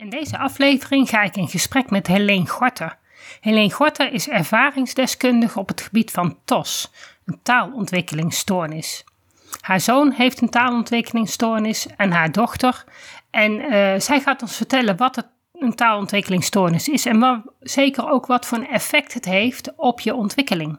In deze aflevering ga ik in gesprek met Helene Gorter. Helene Gorter is ervaringsdeskundige op het gebied van TOS, een taalontwikkelingsstoornis. Haar zoon heeft een taalontwikkelingsstoornis en haar dochter. En uh, zij gaat ons vertellen wat het een taalontwikkelingsstoornis is en wat, zeker ook wat voor een effect het heeft op je ontwikkeling.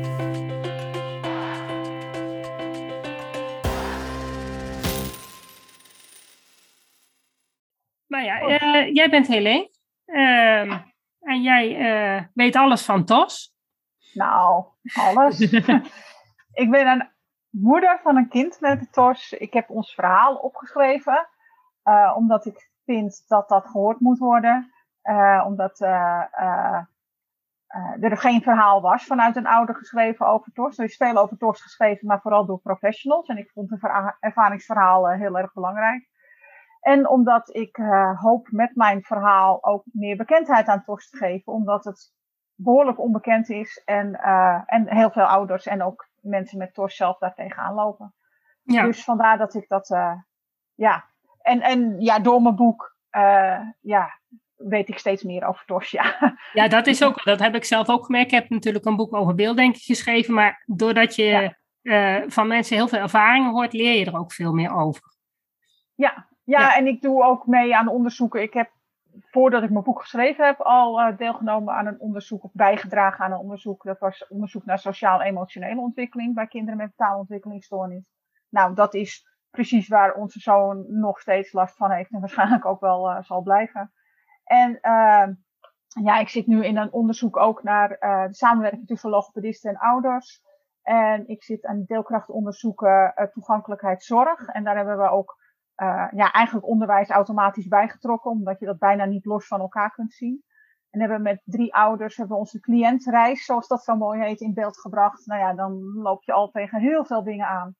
Uh, jij bent Helene. Uh, en jij uh, weet alles van TOS. Nou, alles. ik ben een moeder van een kind met TOS. Ik heb ons verhaal opgeschreven. Uh, omdat ik vind dat dat gehoord moet worden. omdat er geen verhaal was vanuit een ouder geschreven over TOS. Er is veel over TOS geschreven, maar vooral door professionals. En ik vond een ervaringsverhaal heel erg belangrijk. En omdat ik uh, hoop met mijn verhaal ook meer bekendheid aan TOS te geven, omdat het behoorlijk onbekend is en, uh, en heel veel ouders en ook mensen met TOS zelf daar tegenaan lopen. Ja. Dus vandaar dat ik dat, uh, ja. En, en ja, door mijn boek, ja, weet ik steeds meer over TOS, ja. Ja, dat is ook, dat heb ik zelf ook gemerkt. Ik heb natuurlijk een boek over beelddenken geschreven, maar doordat je ja. van mensen heel veel ervaringen hoort, leer je er ook veel meer over. Ja, ja, en ik doe ook mee aan onderzoeken. Ik heb, voordat ik mijn boek geschreven heb, al uh, deelgenomen aan een onderzoek of bijgedragen aan een onderzoek. Dat was onderzoek naar sociaal-emotionele ontwikkeling bij kinderen met taalontwikkelingsstoornis. Nou, dat is precies waar onze zoon nog steeds last van heeft en waarschijnlijk ook wel uh, zal blijven. En uh, ja, ik zit nu in een onderzoek ook naar de samenwerking tussen logopedisten en ouders. En ik zit aan deelkrachtonderzoeken toegankelijkheid zorg. En daar hebben we ook uh, ja, eigenlijk onderwijs automatisch bijgetrokken, omdat je dat bijna niet los van elkaar kunt zien. En hebben we met drie ouders hebben we onze cliëntreis, zoals dat zo mooi heet, in beeld gebracht. Nou ja, dan loop je al tegen heel veel dingen aan. En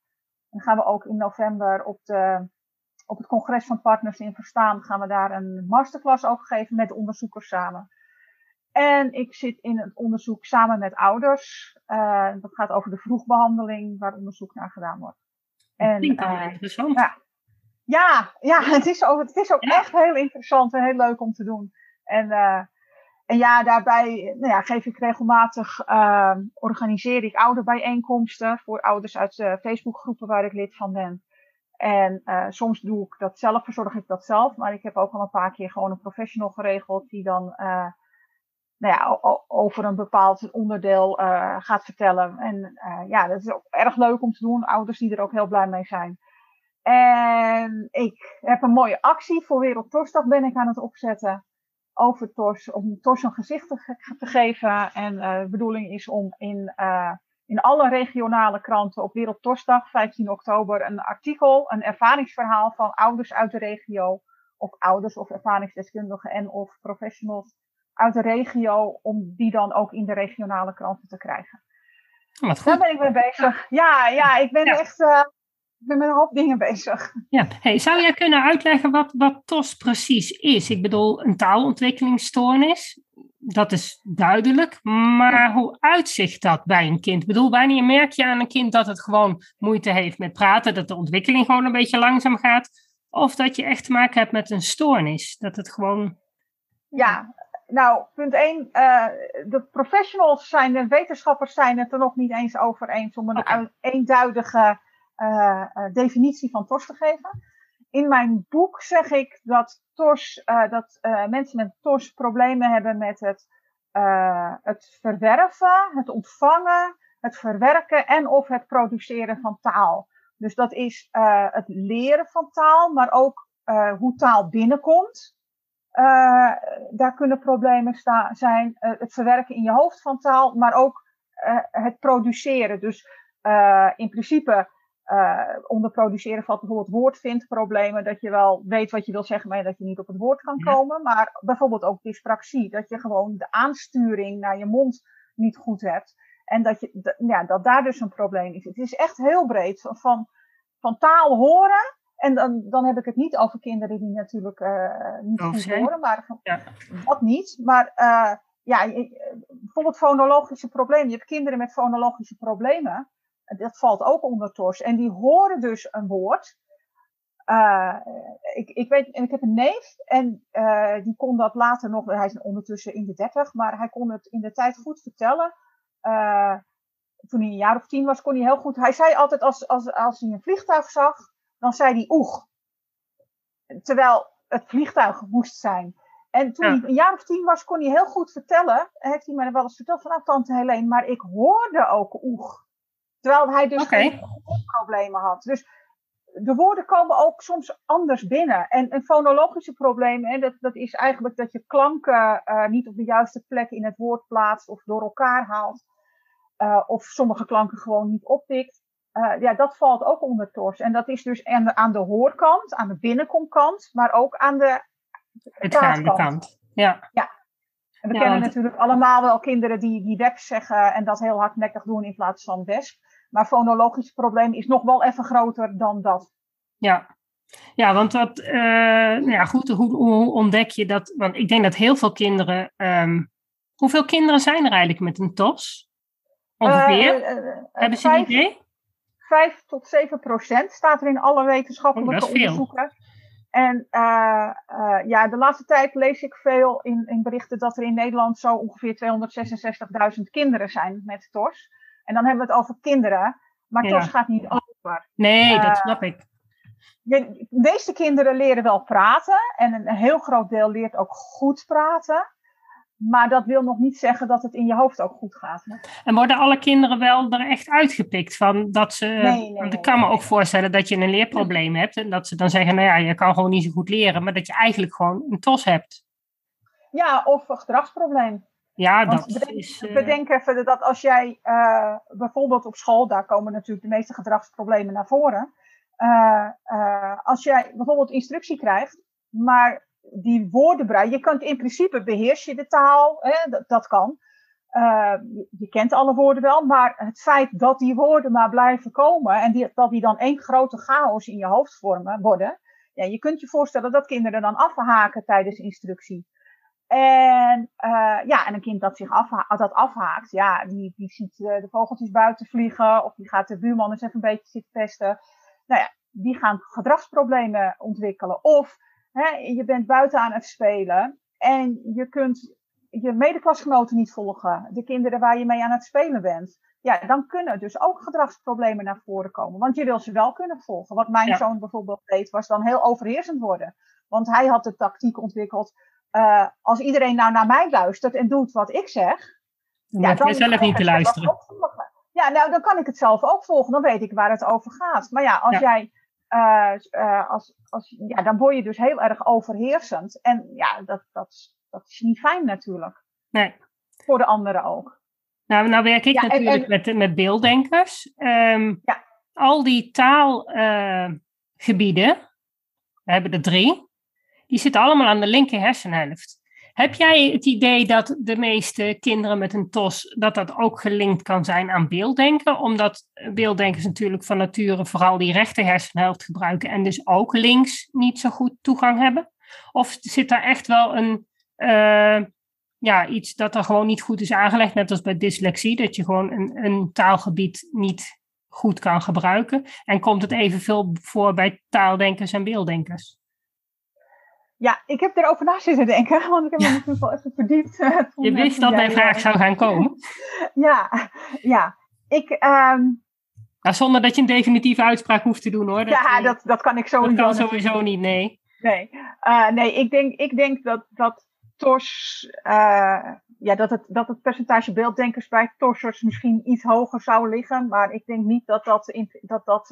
dan gaan we ook in november op, de, op het congres van partners in Verstaan, gaan we daar een masterclass over geven met onderzoekers samen. En ik zit in het onderzoek samen met ouders. Uh, dat gaat over de vroegbehandeling, waar onderzoek naar gedaan wordt. En, uh, interessant. Ja, ja, ja het is ook, het is ook echt heel interessant en heel leuk om te doen. En, uh, en ja, daarbij nou ja, geef ik regelmatig, uh, organiseer ik ouderbijeenkomsten voor ouders uit uh, Facebookgroepen waar ik lid van ben. En uh, soms doe ik dat zelf, verzorg ik dat zelf. Maar ik heb ook al een paar keer gewoon een professional geregeld die dan uh, nou ja, over een bepaald onderdeel uh, gaat vertellen. En ja, dat is ook erg leuk om te doen. Ouders die er ook heel blij mee zijn. En ik heb een mooie actie voor Wereld ben ik aan het opzetten. Over TOS, om TOS een gezicht te, te geven. En uh, de bedoeling is om in, uh, in alle regionale kranten op Wereld 15 oktober, een artikel, een ervaringsverhaal van ouders uit de regio. Of ouders of ervaringsdeskundigen en of professionals uit de regio, om die dan ook in de regionale kranten te krijgen. Wat Daar ben ik mee bezig. Ja, ja ik ben ja. echt. Uh, ik ben met een hoop dingen bezig. Ja, hey, zou jij kunnen uitleggen wat, wat TOS precies is? Ik bedoel, een taalontwikkelingsstoornis, dat is duidelijk. Maar hoe uitzicht dat bij een kind? Ik bedoel, wanneer merk je aan een kind dat het gewoon moeite heeft met praten, dat de ontwikkeling gewoon een beetje langzaam gaat? Of dat je echt te maken hebt met een stoornis? Dat het gewoon. Ja, nou, punt 1. Uh, de professionals zijn, de wetenschappers zijn het er nog niet eens over eens om een okay. eenduidige uh, definitie van TOS te geven. In mijn boek zeg ik dat, uh, dat mensen met TOS problemen hebben met het, het verwerven, het ontvangen, het verwerken en of het produceren van taal. Dus dat is het leren van taal, maar ook hoe taal binnenkomt. daar kunnen problemen zijn. het verwerken in je hoofd van taal, maar ook het produceren. Dus in principe uh, onder produceren valt bijvoorbeeld woordvindproblemen, dat je wel weet wat je wil zeggen, maar dat je niet op het woord kan komen. Maar bijvoorbeeld ook dyspraxie, dat je gewoon de aansturing naar je mond niet goed hebt. En dat, je, ja, dat daar dus een probleem is. Het is echt heel breed. Van, van taal horen. En dan, dan heb ik het niet over kinderen die natuurlijk uh, niet goed horen. Maar ja. dat niet. Maar uh, ja, bijvoorbeeld fonologische problemen. Je hebt kinderen met fonologische problemen dat valt ook onder TORS. En die horen dus een woord. Uh, ik, ik, weet, en ik heb een neef en uh, die kon dat later nog, hij is ondertussen in de dertig, maar hij kon het in de tijd goed vertellen. Uh, toen hij een jaar of tien was, kon hij heel goed. Hij zei altijd als, als, als hij een vliegtuig zag, dan zei hij oeg. Terwijl het vliegtuig moest zijn. En toen hij een jaar of tien was, kon hij heel goed vertellen. Heeft hij mij wel eens verteld van, nou, tante Helene, maar ik hoorde ook oeg. Terwijl hij dus geen problemen had. Dus de woorden komen ook soms anders binnen. En een fonologische probleem, hè, dat, dat is eigenlijk dat je klanken uh, niet op de juiste plek in het woord plaatst of door elkaar haalt. Uh, of sommige klanken gewoon niet oppikt. Uh, ja, dat valt ook onder TORS. En dat is dus aan de, aan de hoorkant, aan de binnenkomkant, maar ook aan de kant. Ja. ja. En we kennen natuurlijk allemaal wel kinderen die, die web zeggen en dat heel hardnekkig doen in plaats van wesp. Maar fonologisch probleem is nog wel even groter dan dat. Ja, ja want wat, uh, nou ja, goed, hoe, hoe, ontdek je dat? Want ik denk dat heel veel kinderen. Um, hoeveel kinderen zijn er eigenlijk met een TOS? Ongeveer? Uh, uh, Hebben ze een idee? 5 tot 7 procent staat er in alle wetenschappelijke oh, onderzoeken. En ja, de laatste tijd lees ik veel in, in berichten dat er in Nederland zo ongeveer 266.000 kinderen zijn met TOS. En dan hebben we het over kinderen. Maar ja. TOS gaat niet over. Nee, dat eh, snap ik. De meeste kinderen leren wel praten. En een heel groot deel leert ook goed praten. Maar dat wil nog niet zeggen dat het in je hoofd ook goed gaat. En worden alle kinderen wel er echt uitgepikt van dat ze. Nee, ik kan me ook voorstellen dat je een leerprobleem hebt. En dat ze dan zeggen: Nou ja, je kan gewoon niet zo goed leren. Maar dat je eigenlijk gewoon een tos hebt. Ja, of een gedragsprobleem. Ja, dat bedenk, is... Uh... Bedenk even dat als jij uh, bijvoorbeeld op school, daar komen natuurlijk de meeste gedragsproblemen naar voren. Uh, als jij bijvoorbeeld instructie krijgt, maar die woordenbrei, je kunt in principe beheers je de taal, hè, dat, dat kan. Je, je, kent alle woorden wel, maar het feit dat die woorden maar blijven komen en die, dat die dan één grote chaos in je hoofd vormen, worden, ja, je kunt je voorstellen dat kinderen dan afhaken tijdens instructie. En, uh, ja, en een kind dat zich afha dat afhaakt, ja, die, die ziet uh, de vogeltjes buiten vliegen. Of die gaat de buurman eens even een beetje zitten testen. Nou ja, die gaan gedragsproblemen ontwikkelen. Of hè, je bent buiten aan het spelen en je kunt je medeklasgenoten niet volgen. De kinderen waar je mee aan het spelen bent. Ja, dan kunnen dus ook gedragsproblemen naar voren komen. Want je wil ze wel kunnen volgen. Wat mijn zoon bijvoorbeeld deed, was dan heel overheersend worden. Want hij had de tactiek ontwikkeld uh, als iedereen nou naar mij luistert en doet wat ik zeg. Dan ja, dan je zelf niet te luisteren. Ja, nou dan kan ik het zelf ook volgen. Dan weet ik waar het over gaat. Maar ja, als jij. Uh, uh, als, als, ja, dan word je dus heel erg overheersend. En ja, dat, dat, dat is niet fijn natuurlijk. Nee. Voor de anderen ook. Nou, nou werk ik natuurlijk met, met beelddenkers. Um, ja. Al die taalgebieden, we hebben er drie die zitten allemaal aan de linker hersenhelft. Heb jij het idee dat de meeste kinderen met een TOS, dat dat ook gelinkt kan zijn aan beelddenken? Omdat beelddenkers natuurlijk van nature vooral die rechter hersenhelft gebruiken en dus ook links niet zo goed toegang hebben? Of zit daar echt wel een, uh, ja, iets dat er gewoon niet goed is aangelegd, net als bij dyslexie, dat je gewoon een, een taalgebied niet goed kan gebruiken? En komt het evenveel voor bij taaldenkers en beelddenkers? Ja, ik heb erover na zitten denken, want ik heb me natuurlijk wel even verdiept. Uh, je wist dat mijn vraag zou gaan komen. ja, ja. Ik, um... nou, zonder dat je een definitieve uitspraak hoeft te doen hoor. Dat, ja, eh, dat, dat kan ik sowieso Dat kan sowieso niet, nee. Nee, uh, nee ik, denk, ik denk dat, dat TOS, uh, ja, dat het, dat het percentage beelddenkers bij TOS'ers misschien iets hoger zou liggen. Maar ik denk niet dat dat, in, dat, dat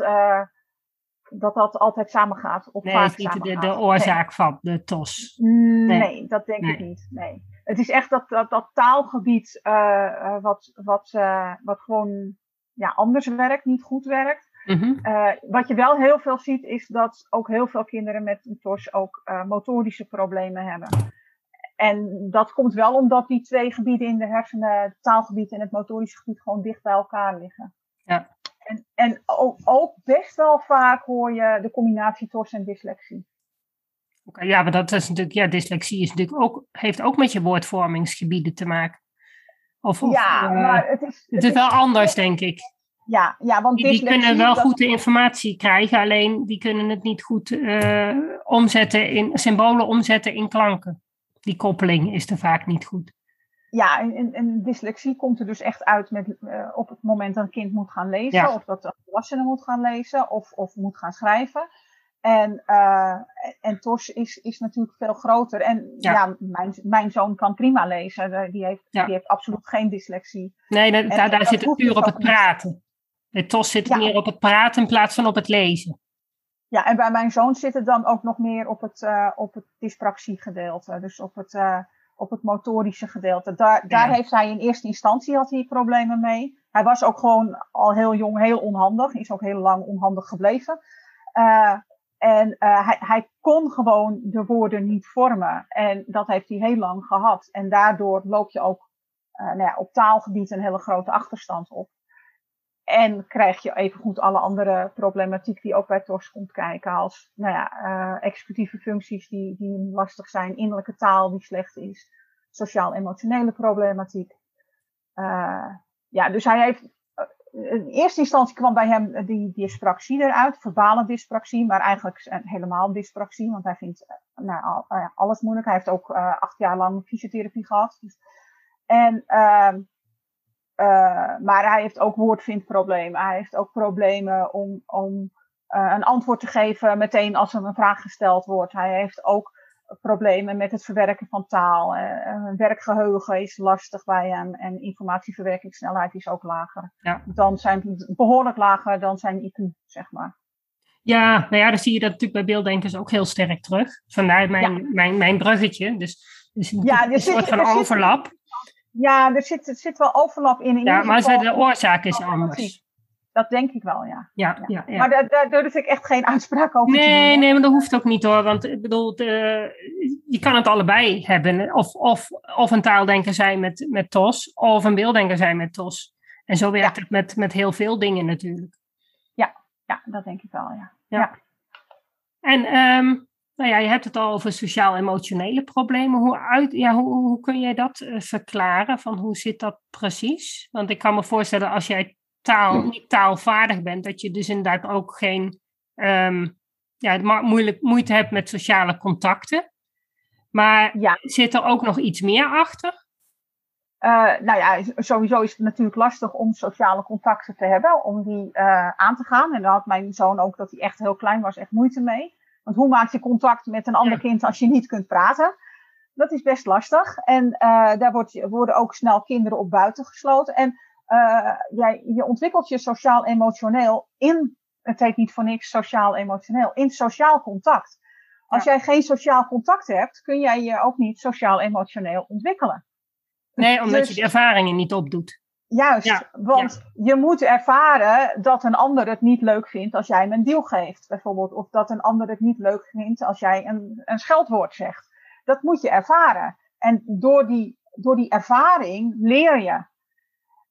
dat dat altijd samengaat. Of nee, vaak is niet de, de, oorzaak van de TOS. Nee, nee dat denk ik niet. Nee. Het is echt dat, dat, dat taalgebied uh, wat, wat, uh, wat gewoon ja, anders werkt, niet goed werkt. Mhm. Uh, wat je wel heel veel ziet, is dat ook heel veel kinderen met een TOS ook motorische problemen hebben. En dat komt wel omdat die twee gebieden in de hersenen, het taalgebied en het motorische gebied, gewoon dicht bij elkaar liggen. Ja. En, en ook, ook best wel vaak hoor je de combinatie TOS en dyslexie. Okay, ja, maar dat is natuurlijk, ja, dyslexie is natuurlijk ook, heeft ook met je woordvormingsgebieden te maken. Of, of ja, uh, maar het is, het is wel anders, denk ik. Ja, ja want die, die kunnen wel goed de informatie krijgen, alleen die kunnen het niet goed eh, omzetten in symbolen omzetten in klanken. Die koppeling is er vaak niet goed. Ja, en, en, dyslexie komt er dus echt uit met, eh, op het moment dat een kind moet gaan lezen, Ja. of dat een volwassene moet gaan lezen, of, of moet gaan schrijven. En, eh, en TOS is, is natuurlijk veel groter. En Ja. ja, mijn, mijn zoon kan prima lezen. Eh, Die heeft, Ja. die heeft absoluut geen dyslexie. Nee, dat- En- daar, en daar dat zit het puur dus op het praten. Bij TOS zit het meer op het praten in plaats van op het lezen. Ja, en bij mijn zoon zit het dan ook nog meer op het, eh op het dyspraxiegedeelte. Dus op het, op het motorische gedeelte. Daar, daar Ja. heeft hij in eerste instantie had hij problemen mee. Hij was ook gewoon al heel jong heel onhandig. Is ook heel lang onhandig gebleven. Eh, en eh, hij, hij kon gewoon de woorden niet vormen. En dat heeft hij heel lang gehad. En daardoor loop je ook eh, nou ja, op taalgebied een hele grote achterstand op. En krijg je evengoed alle andere problematiek die ook bij TOS komt kijken. Als nou ja, eh, executieve functies die, die lastig zijn, innerlijke taal die slecht is, sociaal-emotionele problematiek. Eh, ja, dus hij heeft. eh, In eerste instantie kwam bij hem die dyspraxie eruit, verbale dyspraxie, maar eigenlijk helemaal dyspraxie, want hij vindt nou, al- alles moeilijk. Hij heeft ook acht jaar lang fysiotherapie gehad. Dus, en ehm, uh, maar hij heeft ook woordvindproblemen. Hij heeft ook problemen om, om uh, een antwoord te geven meteen als er een vraag gesteld wordt. Hij heeft ook problemen met het verwerken van taal. Uh, werkgeheugen is lastig bij hem en informatieverwerkingssnelheid is ook lager. Ja. Dan zijn behoorlijk lager dan zijn IQ, zeg maar. Ja, nou ja, dan zie je dat natuurlijk bij beelddenkers ook heel sterk terug. Vandaar mijn, Ja. mijn, mijn bruggetje. Dus, dus Ja, er een soort van er overlap. Ja, er zit, er zit wel overlap in. in Ja, maar geval- de oorzaak is anders. Dat denk ik wel, ja. Ja, ja, ja. Maar daar, daar durf ik echt geen uitspraak over te doen. Nee, nee, maar dat hoeft ook niet hoor. Want ik bedoel, de- je kan het allebei hebben. Of, of, of een taaldenker zijn met, met TOS, of een beelddenker zijn met TOS. En zo werkt het met, met heel veel dingen natuurlijk. Ja, dat denk ik wel, ja. En ehm, nou ja, je hebt het al over sociaal-emotionele problemen. Hoe, uit, ja, hoe, hoe kun jij dat eh, verklaren? Van hoe zit dat precies? Want ik kan me voorstellen als jij taal, niet taalvaardig bent, dat je dus inderdaad ook geen ehm, ja, moeilijk, moeite hebt met sociale contacten. Maar Ja. zit er ook nog iets meer achter? Eh, nou ja, sowieso is het natuurlijk lastig om sociale contacten te hebben, om die eh, aan te gaan. En daar had mijn zoon ook, dat hij echt heel klein was, echt moeite mee. Want hoe maak je contact met een ander kind als je niet kunt praten? Dat is best lastig. En eh, daar wordt, worden ook snel kinderen op buiten gesloten. En eh, jij, je ontwikkelt je sociaal-emotioneel in, het heet niet voor niks sociaal-emotioneel, in sociaal contact. Als jij geen sociaal contact hebt, kun jij je ook niet sociaal-emotioneel ontwikkelen. Nee, omdat Dus- je de ervaringen niet opdoet. Juist, Ja, want je moet ervaren dat een ander het niet leuk vindt als jij hem een deal geeft, bijvoorbeeld. Of dat een ander het niet leuk vindt als jij een, een scheldwoord zegt. Dat moet je ervaren. En door die, door die ervaring leer je.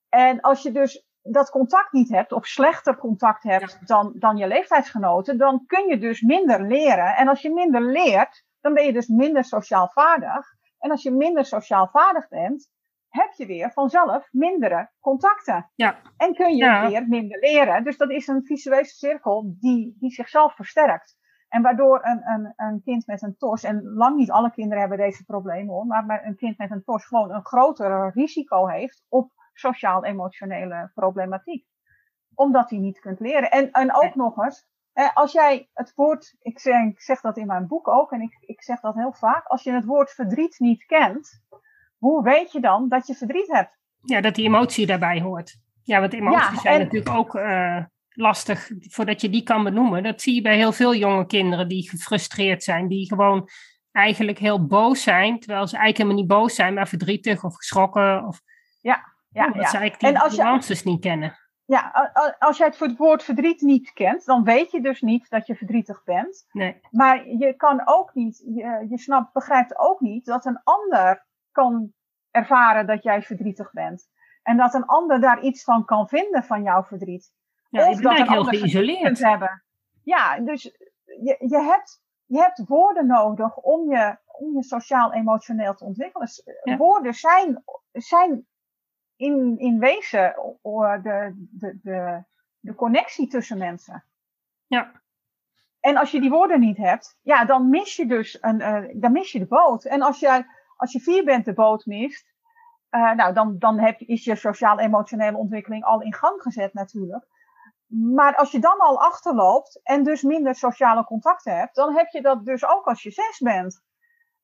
En als je dus dat contact niet hebt, of slechter contact hebt dan, dan je leeftijdsgenoten, dan kun je dus minder leren. En als je minder leert, dan ben je dus minder sociaal vaardig. En als je minder sociaal vaardig bent, heb je weer vanzelf mindere contacten. Ja. En kun je Ja. weer minder leren. Dus dat is een visuele cirkel die, die zichzelf versterkt. En waardoor een, een, een kind met een TOS, en lang niet alle kinderen hebben deze problemen hoor, maar een kind met een TOS gewoon een groter risico heeft op sociaal-emotionele problematiek. Omdat hij niet kunt leren. En, en ook nog eens, als jij het woord, ik zeg, ik zeg dat in mijn boek ook, en ik, ik zeg dat heel vaak, als je het woord verdriet niet kent, hoe weet je dan dat je verdriet hebt? Ja, dat die emotie daarbij hoort. Ja, want emoties Ja, zijn en- natuurlijk ook eh, lastig voordat je die kan benoemen. Dat zie je bij heel veel jonge kinderen die gefrustreerd zijn, die gewoon eigenlijk heel boos zijn, terwijl ze eigenlijk helemaal niet boos zijn, maar verdrietig of geschrokken. Of, Ja, omdat ja. ze eigenlijk die En als je- nuances niet kennen. ja, als jij het woord verdriet niet kent, dan weet je dus niet dat je verdrietig bent. Nee. Maar je kan ook niet, je, je snapt, begrijpt ook niet dat een ander kan ervaren dat jij verdrietig bent. En dat een ander daar iets van kan vinden van jouw verdriet. Ja, of dat een ander geïsoleerd hebben. Ja, dus je, je, hebt, je hebt woorden nodig om je, om je sociaal-emotioneel te ontwikkelen. Woorden zijn, zijn in, in wezen de, de, de, de connectie tussen mensen. Ja. En als je die woorden niet hebt, ja, dan mis je dus een, uh, dan mis je de boot. En als je, als je vier bent de boot mist, uh, nou, dan, dan heb, is je sociaal-emotionele ontwikkeling al in gang gezet natuurlijk. Maar als je dan al achterloopt en dus minder sociale contacten hebt, dan heb je dat dus ook als je zes bent.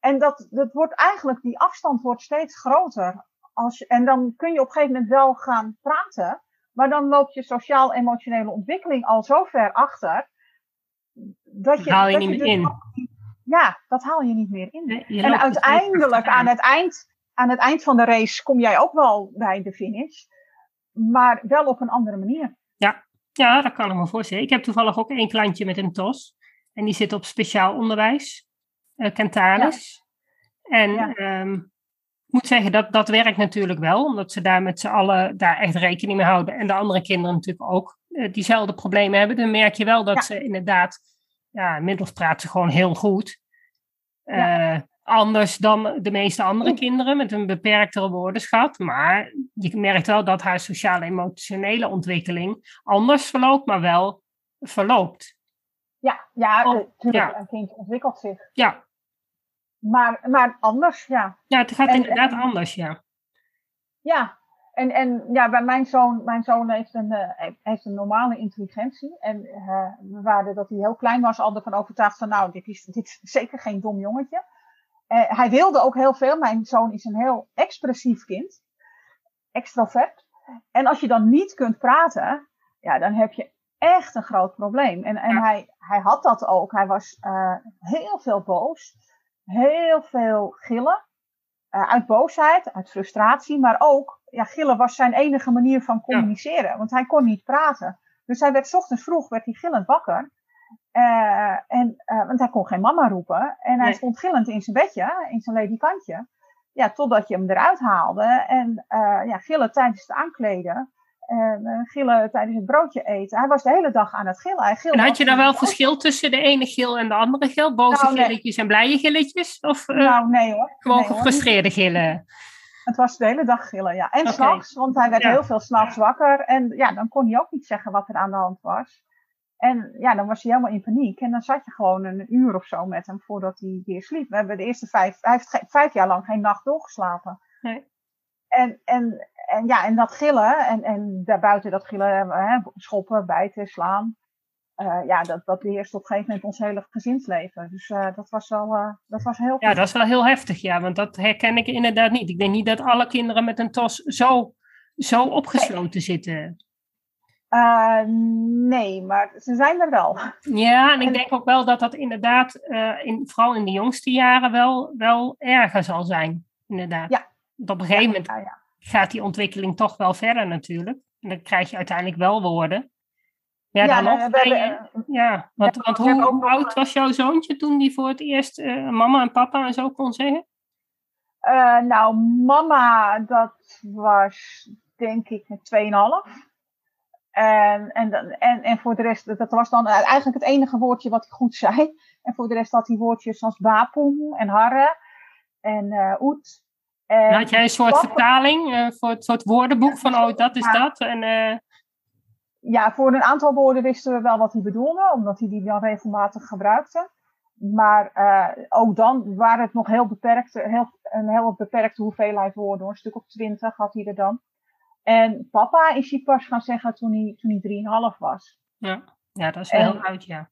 En dat, dat wordt eigenlijk, die afstand wordt steeds groter. Als en dan kun je op een gegeven moment wel gaan praten, maar dan loopt je sociaal-emotionele ontwikkeling al zo ver achter. Dat je, haal je dat niet meer in. Ja, dat haal je niet meer in. en uiteindelijk aan het, eind, aan het eind van de race kom jij ook wel bij de finish, maar wel op een andere manier. Ja, ja dat kan ik me voorstellen. Ik heb toevallig ook één klantje met een TOS en die zit op speciaal onderwijs, uh, Kentalis. En ja. Ehm, moet zeggen, dat, dat werkt natuurlijk wel, omdat ze daar met z'n allen daar echt rekening mee houden. En de andere kinderen natuurlijk ook uh, diezelfde problemen hebben. Dan merk je wel dat ze inderdaad, ja, inmiddels praten ze gewoon heel goed. Uh, Anders dan de meeste andere kinderen met een beperktere woordenschat. Maar je merkt wel dat haar sociale-emotionele ontwikkeling anders verloopt, maar wel verloopt. Ja, ja, natuurlijk. Ja. Een kind ontwikkelt zich. Ja, maar, maar anders, ja. Ja, het gaat inderdaad anders, ja. Ja, en, en ja, bij mijn zoon, mijn zoon heeft een, uh, heeft een normale intelligentie. En uh, we waren dat hij heel klein was al ervan overtuigd van, nou, dit is, dit is zeker geen dom jongetje. Uh, hij wilde ook heel veel. Mijn zoon is een heel expressief kind. Extrovert. En als je dan niet kunt praten, ja, dan heb je echt een groot probleem. En, en hij, hij had dat ook. Hij was heel veel boos heel veel gillen. Uit boosheid, uit frustratie, maar ook, ja, gillen was zijn enige manier van communiceren, want hij kon niet praten. Dus hij werd ochtends vroeg, werd hij gillend wakker. Uh, en, uh, want hij kon geen mama roepen. En hij stond gillend in zijn bedje, in zijn ledikantje. Ja, totdat je hem eruit haalde. En ja, gillen tijdens het aankleden. En gillen tijdens het broodje eten. Hij was de hele dag aan het gillen. Hij en had je daar wel verschil tussen de ene gil en de andere gil? Boze nou, gilletjes en blije gilletjes? Of, nou, nee hoor. Gewoon nee, gefrustreerde gillen? Het was de hele dag gillen, ja. En okay. s'nachts, want hij werd heel veel s'nachts wakker. En ja, dan kon hij ook niet zeggen wat er aan de hand was. En ja, dan was hij helemaal in paniek. En dan zat je gewoon een uur of zo met hem voordat hij weer sliep. We hebben de eerste vijf, hij heeft vijf jaar lang geen nacht doorgeslapen. Nee. En, en en ja, en dat gillen, en, en daarbuiten dat gillen, hè, schoppen, bijten, slaan. Uh, ja, dat, dat beheerst op een gegeven moment ons hele gezinsleven. Dus uh, dat, was wel, uh, dat was heel Ja, dat is wel heel heftig, ja. Want dat herken ik inderdaad niet. Ik denk niet dat alle kinderen met een tos zo, zo opgesloten nee. zitten. nee, maar ze zijn er wel. Ja, en ik denk ook wel dat dat inderdaad, in, vooral in de jongste jaren, wel, wel erger zal zijn. Inderdaad. Ja. Want op een gegeven moment ja, ja gaat die ontwikkeling toch wel verder natuurlijk. En dan krijg je uiteindelijk wel woorden. Ja, ja dan nog. ja, want, want hoe oud was jouw zoontje toen die voor het eerst uh, mama en papa en zo kon zeggen? Uh, nou, mama, dat was denk ik 2,5. En, en, en, en voor de rest, dat was dan eigenlijk het enige woordje wat ik goed zei. En voor de rest had hij woordjes als bapoem en harre en uh, oet en had jij een soort vertaling voor het soort woordenboek van, oh, dat is dat? En. Ja, voor een aantal woorden wisten we wel wat hij bedoelde, omdat hij die dan regelmatig gebruikte. Maar uh, ook dan waren het nog heel beperkte, heel, een heel beperkte hoeveelheid woorden. Een stuk of twintig had hij er dan. En papa is hij pas gaan zeggen toen hij, toen hij 3,5 was. Ja. ja, dat is wel en, heel oud, ja.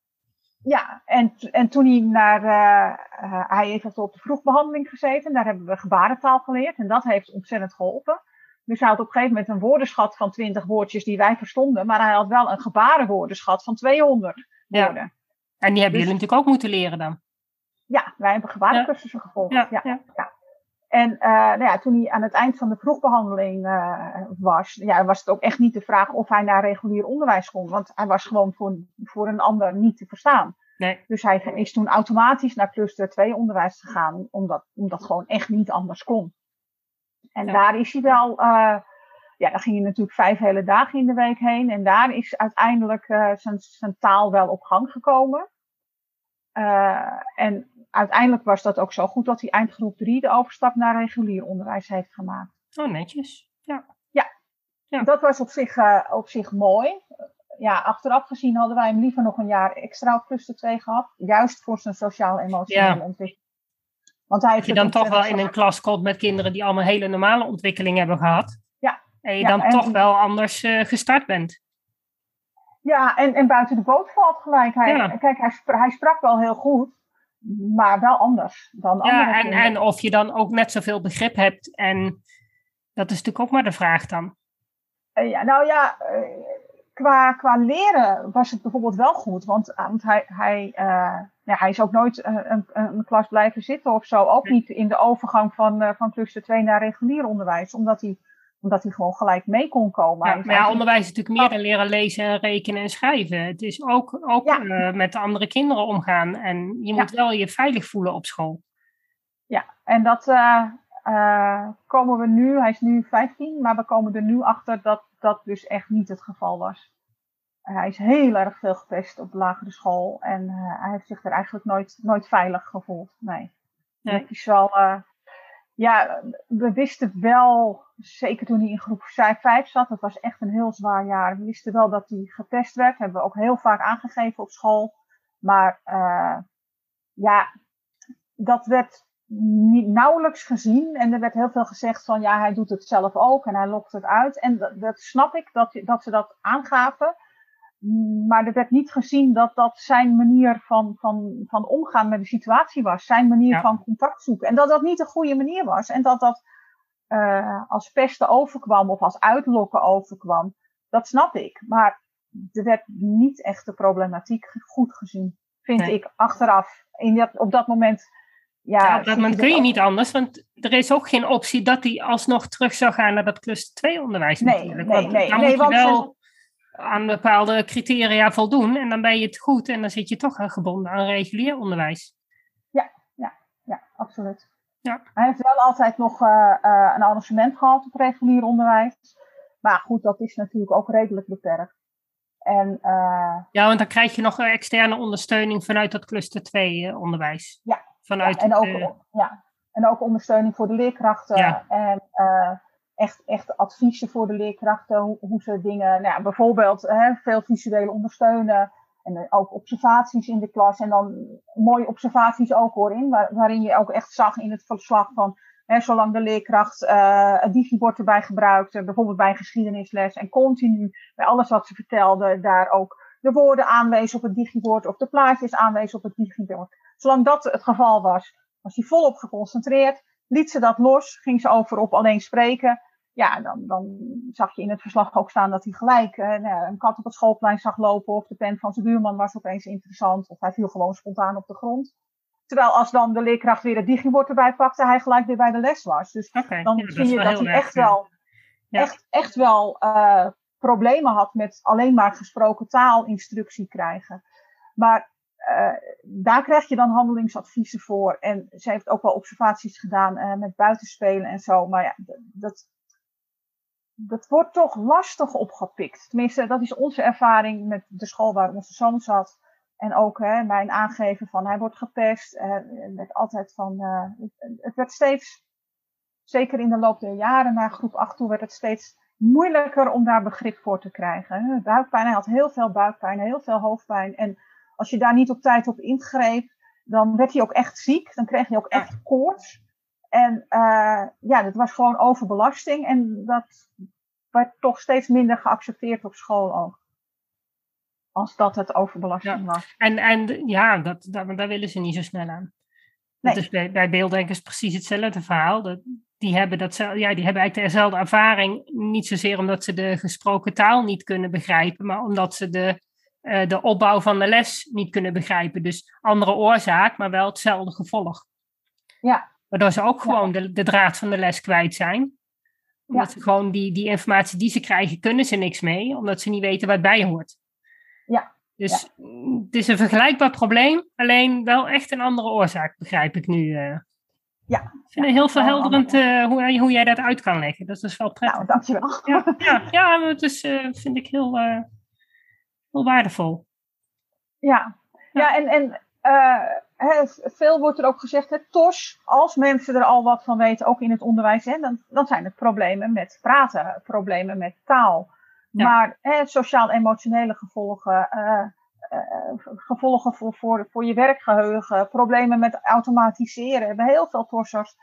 Ja, en, en toen hij naar, uh, uh, hij heeft op de vroegbehandeling gezeten, daar hebben we gebarentaal geleerd en dat heeft ontzettend geholpen. Dus hij had op een gegeven moment een woordenschat van 20 woordjes die wij verstonden, maar hij had wel een gebarenwoordenschat van 200 woorden. Ja. En die hebben dus, jullie natuurlijk ook moeten leren dan? Ja, wij hebben gebarencursussen ja. gevolgd. Ja, ja. En uh, nou ja, toen hij aan het eind van de vroegbehandeling uh, was, ja, was het ook echt niet de vraag of hij naar regulier onderwijs kon. Want hij was gewoon voor, voor een ander niet te verstaan. Nee. Dus hij is toen automatisch naar cluster 2 onderwijs gegaan, omdat, omdat gewoon echt niet anders kon. En ja. daar is hij wel, uh, ja, daar ging hij natuurlijk vijf hele dagen in de week heen. En daar is uiteindelijk zijn, zijn taal wel op gang gekomen. en uiteindelijk was dat ook zo goed dat hij eindgroep 3 de overstap naar regulier onderwijs heeft gemaakt. Oh, netjes. Ja. Ja, ja. dat was op zich, op zich mooi. Ja, achteraf gezien hadden wij hem liever nog een jaar extra op cluster 2 gehad. Juist voor zijn sociaal-emotionele ja. ontwikkeling. Want hij heeft je dan toch wel in een klas komt met kinderen die allemaal hele normale ontwikkeling hebben gehad. Ja. En je ja, dan en, toch wel anders uh, gestart bent. Ja, en, en buiten de boot valt gelijk. Hij, Ja. Kijk, hij, spra- hij sprak wel heel goed, maar wel anders dan andere Ja, en, kinderen. en of je dan ook net zoveel begrip hebt. En dat is natuurlijk ook maar de vraag dan. Eh, ja, nou ja, eh, qua, qua leren was het bijvoorbeeld wel goed. Want, want hij, hij, ja, hij is ook nooit eh, een, een, een klas blijven zitten of zo. Ook niet in de overgang van, eh, van cluster 2 naar regulier onderwijs. Omdat hij, omdat hij gewoon gelijk mee kon komen. Ja, maar ja, onderwijs is natuurlijk meer dan leren lezen en rekenen en schrijven. Het is ook, ook Ja. eh, met andere kinderen omgaan. En je Ja. moet wel je veilig voelen op school. Ja, en dat komen we nu, hij is nu 15, maar we komen er nu achter dat dat dus echt niet het geval was. Hij is heel erg veel gepest op de lagere school en eh, hij heeft zich er eigenlijk nooit, nooit veilig gevoeld. Nee. Nee. Dat is wel, eh, ja, we wisten wel, zeker toen hij in groep 5 zat, dat was echt een heel zwaar jaar. We wisten wel dat hij gepest werd, hebben we ook heel vaak aangegeven op school. Maar eh, ja, dat werd niet, nauwelijks gezien. En er werd heel veel gezegd van ja, hij doet het zelf ook en hij lokt het uit. En dat, dat snap ik, dat, dat ze dat aangaven. Maar er werd niet gezien dat dat zijn manier van, van, van omgaan met de situatie was. Zijn manier Ja. van contact zoeken. En dat dat niet een goede manier was. En dat dat eh, als pesten overkwam of als uitlokken overkwam. Dat snap ik. Maar er werd niet echt de problematiek goed gezien. Vind Nee. ik achteraf. In dat, op dat moment. Ja, Ja, op dat moment kun je ook- niet anders, want er is ook geen optie dat hij alsnog terug zou gaan naar dat cluster 2 onderwijs Nee, natuurlijk. nee, want nee, dan nee, moet je want wel aan bepaalde criteria voldoen en dan ben je het goed en dan zit je toch gebonden aan regulier onderwijs. Ja, absoluut. Ja. Hij heeft wel altijd nog eh, eh, een arrangement gehad op regulier onderwijs. Maar goed, dat is natuurlijk ook redelijk beperkt. En eh, Ja, want dan krijg je nog externe ondersteuning vanuit dat cluster 2 eh, onderwijs. Ja, Vanuit ja, en, ook, ja, en ook ondersteuning voor de leerkrachten. Ja. En echt, echt adviezen voor de leerkrachten. Hoe, ze dingen, nou bijvoorbeeld hè, veel visuele ondersteunen. En ook observaties in de klas. En dan mooie observaties ook hoor in. Waar, waarin je ook echt zag in het verslag van. Hè, zolang de leerkracht eh, het digibord erbij gebruikte. Bijvoorbeeld bij een geschiedenisles. En continu bij alles wat ze vertelde. Daar ook de woorden aanwezen op het digibord. Of de plaatjes aanwezen op het digibord. Zolang dat het geval was, was hij volop geconcentreerd. Liet ze dat los, ging ze over op alleen spreken. Ja, dan, dan zag je in het verslag ook staan dat hij gelijk eh, nou een kat op het schoolplein zag lopen. Of de pen van zijn buurman was opeens interessant. Of hij viel gewoon spontaan op de grond. Terwijl als dan de leerkracht weer het digibord erbij pakte, hij gelijk weer bij de les was. Dus dan ja, zie je dat hij erg, echt ja. wel, echt, echt wel eh, problemen had met alleen maar gesproken taal instructie krijgen. Maar eh, daar krijg je dan handelingsadviezen voor. En ze heeft ook wel observaties gedaan met buitenspelen en zo. Maar ja, dat, dat wordt toch lastig opgepikt. Tenminste, dat is onze ervaring met de school waar onze zoon zat. En ook hè, mijn aangeven van hij wordt gepest. eh, met altijd van, eh, het, werd steeds, zeker in de loop der jaren naar groep 8 toe, werd het steeds moeilijker om daar begrip voor te krijgen. Buikpijn, hij had heel veel buikpijn, heel veel hoofdpijn. En als je daar niet op tijd op ingreep, dan werd hij ook echt ziek. Dan kreeg hij ook echt koorts. En eh, ja, dat was gewoon overbelasting. En dat werd toch steeds minder geaccepteerd op school ook. Als dat het overbelasting was. En, en ja, dat, dat, daar willen ze niet zo snel aan. Nee. Dat is bij, bij beelddenkers precies hetzelfde verhaal. Dat, die, hebben dat, ja, die hebben eigenlijk dezelfde ervaring. Niet zozeer omdat ze de gesproken taal niet kunnen begrijpen, maar omdat ze de, eh, de opbouw van de les niet kunnen begrijpen. Dus andere oorzaak, maar wel hetzelfde gevolg. Ja, Waardoor ze ook gewoon de, de draad van de les kwijt zijn. Omdat ze gewoon die, die informatie die ze krijgen, kunnen ze niks mee. Omdat ze niet weten wat bij hoort. Ja. Dus het is een vergelijkbaar probleem. Alleen wel echt een andere oorzaak, begrijp ik nu. Uh. Ja. Ik vind het heel verhelderend uh, hoe, hoe jij dat uit kan leggen. Dat is wel prettig. Nou, dankjewel. Ja, ja, ja dat is, uh, vind ik heel, heel waardevol. Ja, ja. en, en He, veel wordt er ook gezegd, hè, TOS, als mensen er al wat van weten, ook in het onderwijs, dan, dan zijn het problemen met praten, problemen met taal. Maar sociaal-emotionele gevolgen, uh, uh, gevolgen voor, voor, voor je werkgeheugen, problemen met automatiseren, we hebben heel veel tossers.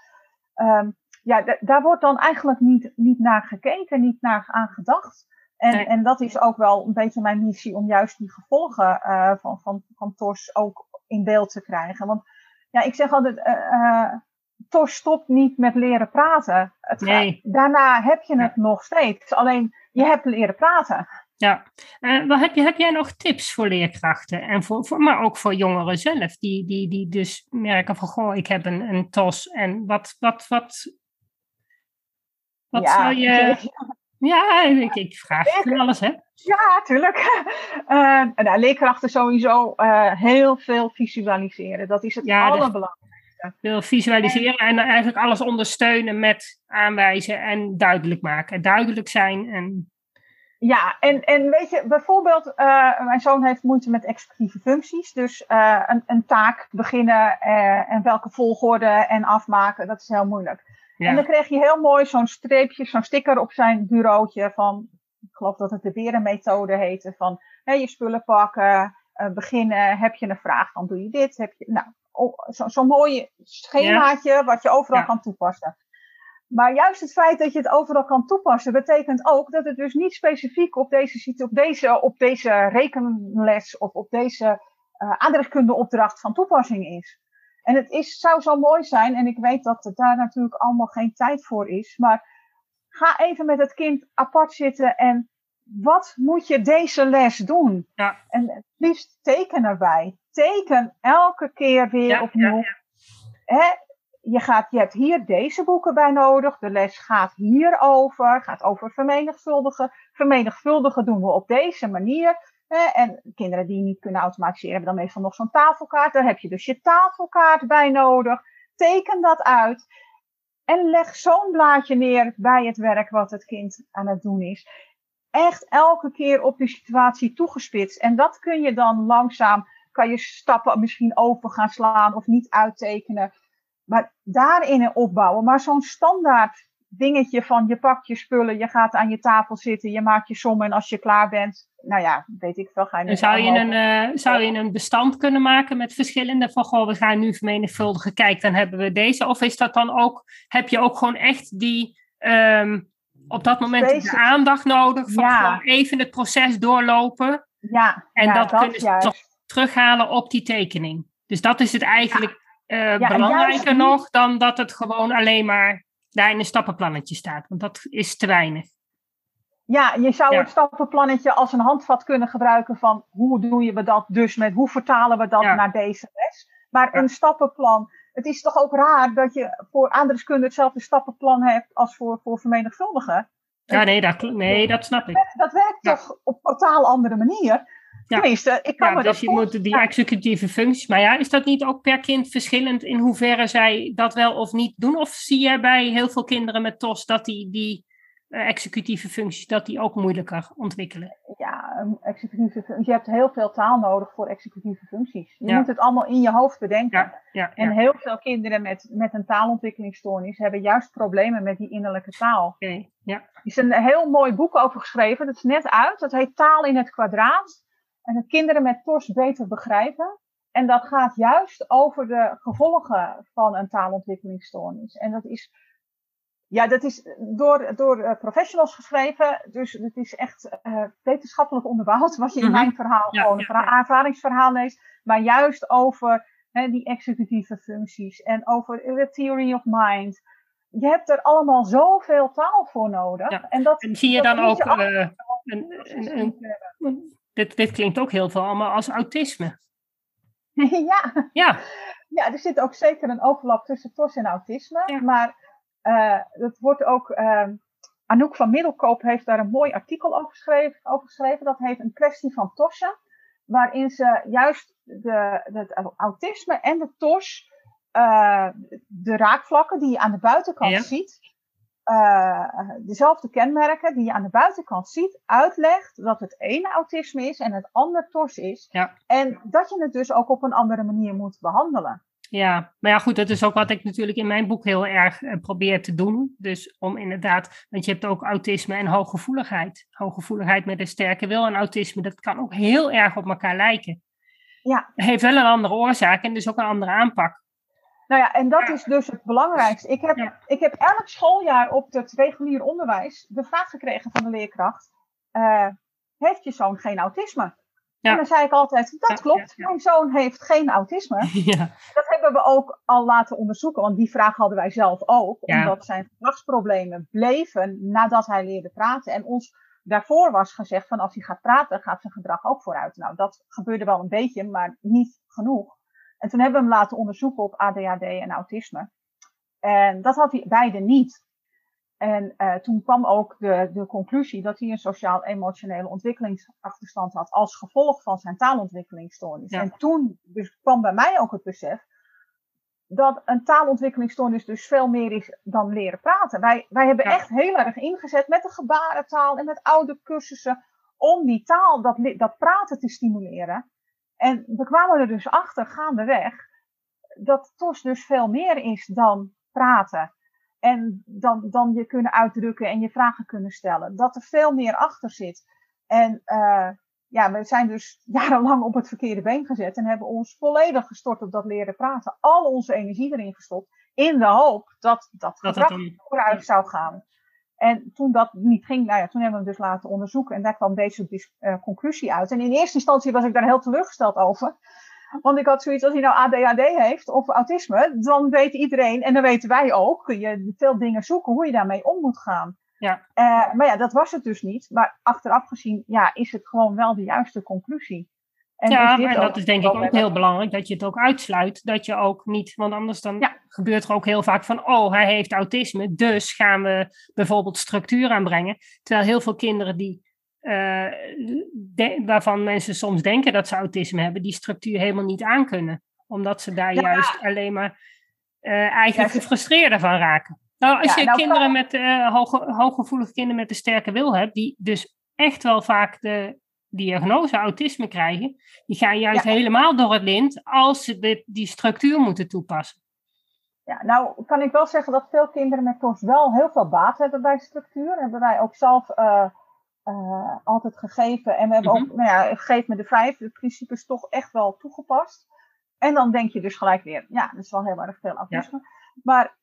Um, ja, daar wordt dan eigenlijk niet, niet naar gekeken, niet naar aan gedacht. En, en dat is ook wel een beetje mijn missie om juist die gevolgen uh, van, van, van TOS ook in beeld te krijgen. Want ja, ik zeg altijd, uh, TOS stopt niet met leren praten. Het nee. daarna heb je het nog steeds. Alleen je hebt leren praten. Ja, uh, wat heb, je, heb jij nog tips voor leerkrachten? En voor, voor, maar ook voor jongeren zelf, die, die, die dus merken van, goh, ik heb een, een TOS. En wat, wat, wat, wat ja, zou je... Ja, ik, ik vraag van alles, hè? Ja, tuurlijk. Uh, nou, leerkrachten sowieso uh, heel veel visualiseren. Dat is het ja, allerbelangrijkste. Veel visualiseren en, en eigenlijk alles ondersteunen met aanwijzen en duidelijk maken. Duidelijk zijn en... Ja, en, en weet je, bijvoorbeeld, uh, mijn zoon heeft moeite met executieve functies. Dus een, een taak beginnen en welke volgorde en afmaken, dat is heel moeilijk. En dan kreeg je heel mooi zo'n streepje, zo'n sticker op zijn bureautje van, ik geloof dat het de berenmethode heette, van hè, je spullen pakken, uh, beginnen, heb je een vraag, dan doe je dit, heb je, nou, zo'n zo mooi schemaatje wat je overal kan toepassen. Maar juist het feit dat je het overal kan toepassen, betekent ook dat het dus niet specifiek op deze, op deze, op deze rekenles of op deze uh, aardrijkskundeopdracht van toepassing is. En het is, zou zo mooi zijn, en ik weet dat er daar natuurlijk allemaal geen tijd voor is, maar ga even met het kind apart zitten en wat moet je deze les doen? Ja. En het liefst teken erbij. Teken elke keer weer ja, opnieuw. Ja, je, gaat, je hebt hier deze boeken bij nodig. De les gaat hierover. Gaat over vermenigvuldigen. Vermenigvuldigen doen we op deze manier. En kinderen die niet kunnen automatiseren hebben dan meestal nog zo'n tafelkaart. Daar heb je dus je tafelkaart bij nodig. Teken dat uit. En leg zo'n blaadje neer bij het werk wat het kind aan het doen is. Echt elke keer op de situatie toegespitst. En dat kun je dan langzaam, kan je stappen misschien over gaan slaan of niet uittekenen. Maar daarin opbouwen. Maar zo'n standaard dingetje van je pakt je spullen, je gaat aan je tafel zitten, je maakt je sommen en als je klaar bent, nou ja, weet ik veel, ga je... En zou je, een, uh, zou je een bestand kunnen maken met verschillende van, goh, we gaan nu vermenigvuldigen, kijk, dan hebben we deze. Of is dat dan ook, heb je ook gewoon echt die, um, op dat moment de aandacht nodig van ja. even het proces doorlopen. Ja, En ja, dat, dat kunnen ze toch terughalen op die tekening. Dus dat is het eigenlijk eh, belangrijker nog dan dat het gewoon alleen maar daar in een stappenplannetje staat. Want dat is te weinig. Ja, je zou Ja. het stappenplannetje als een handvat kunnen gebruiken van hoe doen we dat dus met hoe vertalen we dat Ja. naar deze les. Maar Ja. een stappenplan, het is toch ook raar dat je voor aardrijkskunde hetzelfde stappenplan hebt als voor, voor vermenigvuldigen. Ja, nee, dat, nee, dat snap ik. Dat werkt toch op een totaal andere manier. Ja. Tenminste, ik kan Ja, me dus dat je moet die executieve functies. Maar ja, is dat niet ook per kind verschillend in hoeverre zij dat wel of niet doen? Of zie je bij heel veel kinderen met TOS dat die, die eh, executieve functies dat die ook moeilijker ontwikkelen? Ja, een executieve. Je hebt heel veel taal nodig voor executieve functies. Je Ja. moet het allemaal in je hoofd bedenken. Ja, En heel veel kinderen met, met een taalontwikkelingsstoornis hebben juist problemen met die innerlijke taal. Oké, ja. Er is een heel mooi boek over geschreven, dat is net uit. Dat heet Taal in het kwadraat. En dat kinderen met TOS beter begrijpen. En dat gaat juist over de gevolgen van een taalontwikkelingsstoornis. En dat is, ja, dat is door, door eh, professionals geschreven. Dus het is echt eh, wetenschappelijk onderbouwd. Wat je in Mhm. mijn verhaal Ja, gewoon een ja. ervaringsverhaal leest. Maar juist over hè, die executieve functies. En over de theory of mind. Je hebt er allemaal zoveel taal voor nodig. Ja. En, dat, En zie je dat dan ook. je allemaal eh, een, een, een- dit, dit klinkt ook heel veel allemaal als autisme. ja, Ja, ja, er zit ook zeker een overlap tussen TOS en autisme. Maar uh, dat wordt ook. Uh, Anouk van Middelkoop heeft daar een mooi artikel over geschreven. Over geschreven. Dat heet Een kwestie van tossen. Waarin ze juist de, het autisme en de TOS, uh, de raakvlakken die je aan de buitenkant ziet, uh, dezelfde kenmerken die je aan de buitenkant ziet, uitlegt dat het ene autisme is en het ander TOS is. Ja. En dat je het dus ook op een andere manier moet behandelen. Ja, maar ja goed, dat is ook wat ik natuurlijk in mijn boek heel erg uh, probeer te doen. Dus om inderdaad, want je hebt ook autisme en hooggevoeligheid. Hooggevoeligheid met een sterke wil en autisme, dat kan ook heel erg op elkaar lijken. Ja. Heeft wel een andere oorzaak en dus ook een andere aanpak. Nou ja, en dat is dus het belangrijkste. Ik heb, ik heb elk schooljaar op het regulier onderwijs de vraag gekregen van de leerkracht: uh, Heeft je zoon geen autisme? Ja. En dan zei ik altijd: Dat klopt, mijn zoon heeft geen autisme. Dat hebben we ook al laten onderzoeken, want die vraag hadden wij zelf ook, omdat zijn gedragsproblemen bleven nadat hij leerde praten. En ons daarvoor was gezegd: van als hij gaat praten, gaat zijn gedrag ook vooruit. Nou, dat gebeurde wel een beetje, maar niet genoeg. En toen hebben we hem laten onderzoeken op ADHD en autisme. En dat had hij beide niet. En uh, toen kwam ook de, de conclusie dat hij een sociaal-emotionele ontwikkelingsachterstand had als gevolg van zijn taalontwikkelingsstoornis. En toen dus kwam bij mij ook het besef dat een taalontwikkelingsstoornis dus veel meer is dan leren praten. Wij, wij hebben echt heel erg ingezet met de gebarentaal en met oude cursussen om die taal, dat, dat praten te stimuleren. En we kwamen er dus achter, gaandeweg, dat TOS dus veel meer is dan praten. En dan, dan je kunnen uitdrukken en je vragen kunnen stellen. Dat er veel meer achter zit. En uh, ja, we zijn dus jarenlang op het verkeerde been gezet en hebben ons volledig gestort op dat leren praten. Al onze energie erin gestopt. In de hoop dat dat, dat gedrag vooruit zou gaan. En toen dat niet ging, nou ja, toen hebben we hem dus laten onderzoeken. En daar kwam deze uh, conclusie uit. En in eerste instantie was ik daar heel teleurgesteld over. Want ik had zoiets, als hij nou ADHD heeft of autisme, dan weet iedereen, en dan weten wij ook, kun je veel dingen zoeken hoe je daarmee om moet gaan. Ja. Uh, maar ja, dat was het dus niet. Maar achteraf gezien, ja, is het gewoon wel de juiste conclusie. En ja, maar dat is denk ik ook heel belangrijk, dat je het ook uitsluit. Dat je ook niet, want anders dan gebeurt er ook heel vaak van, oh, hij heeft autisme, dus gaan we bijvoorbeeld structuur aanbrengen. Terwijl heel veel kinderen die, uh, waarvan mensen soms denken dat ze autisme hebben, die structuur helemaal niet aankunnen. Omdat ze daar juist alleen maar uh, eigenlijk ja, gefrustreerd van raken. Nou, als je nou, kinderen met, uh, hoge, hooggevoelige kinderen met een sterke wil hebt, die dus echt wel vaak de diagnose autisme krijgen, die gaan juist helemaal door het lint als ze die structuur moeten toepassen. Ja, nou kan ik wel zeggen dat veel kinderen met TOS wel heel veel baat hebben bij structuur. Dat hebben wij ook zelf uh, uh, altijd gegeven. En we hebben ook, mhm. nou ja, geef me de vijf, de principes toch echt wel toegepast. En dan denk je dus gelijk weer, ja, dat is wel heel erg veel autisme. Maar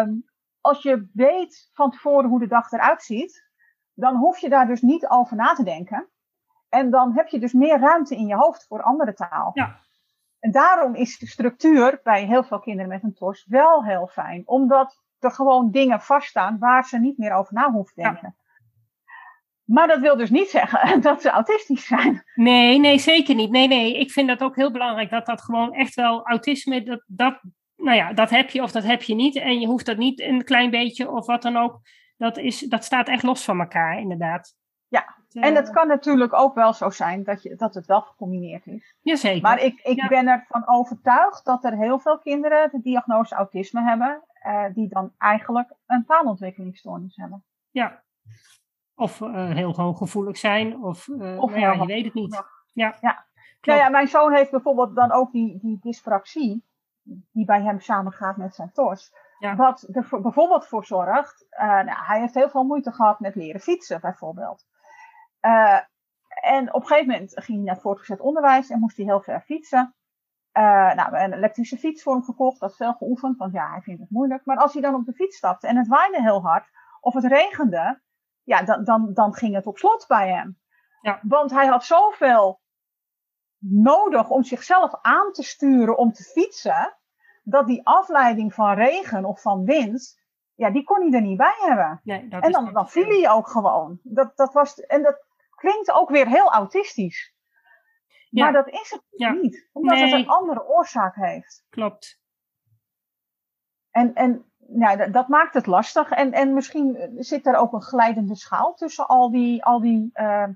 um, als je weet van tevoren hoe de dag eruit ziet, dan hoef je daar dus niet over na te denken. En dan heb je dus meer ruimte in je hoofd voor andere taal. Ja. En daarom is de structuur bij heel veel kinderen met een TOS wel heel fijn. Omdat er gewoon dingen vaststaan waar ze niet meer over na hoeven denken. Maar dat wil dus niet zeggen dat ze autistisch zijn. Nee, nee, zeker niet. Nee, nee, ik vind dat ook heel belangrijk dat dat gewoon echt wel autisme, dat, dat, nou ja, dat heb je of dat heb je niet. En je hoeft dat niet een klein beetje of wat dan ook. Dat, is, dat staat echt los van elkaar, inderdaad. Ja, en het kan natuurlijk ook wel zo zijn dat, je, dat het wel gecombineerd is. Jazeker. Maar ik, ik ben ervan overtuigd dat er heel veel kinderen de diagnose autisme hebben, uh, die dan eigenlijk een taalontwikkelingsstoornis hebben. Ja. Of uh, heel hooggevoelig zijn, of, uh, of nou ja, je weet het niet. Ja. Ja. Nou ja, mijn zoon heeft bijvoorbeeld dan ook die, die dyspraxie, die bij hem samengaat met zijn. Ja. Wat er bijvoorbeeld voor zorgt, nou, hij heeft heel veel moeite gehad met leren fietsen bijvoorbeeld. Uh, en op een gegeven moment ging hij naar het voortgezet onderwijs en moest hij heel ver fietsen. Uh, nou, een elektrische fiets voor hem gekocht, dat is veel geoefend, want ja, hij vindt het moeilijk. Maar als hij dan op de fiets stapte en het waaide heel hard, of het regende, ja, dan, dan, dan ging het op slot bij hem. Ja. Want hij had zoveel nodig om zichzelf aan te sturen om te fietsen, dat die afleiding van regen of van wind, ja, die kon hij er niet bij hebben. Nee, en dan, dan viel hij ook gewoon. Dat, dat was, en dat, klinkt ook weer heel autistisch. Maar dat is het niet, omdat het een andere oorzaak heeft. Klopt. En, en ja, dat maakt het lastig. En, en misschien zit er ook een glijdende schaal tussen al die, al die uh,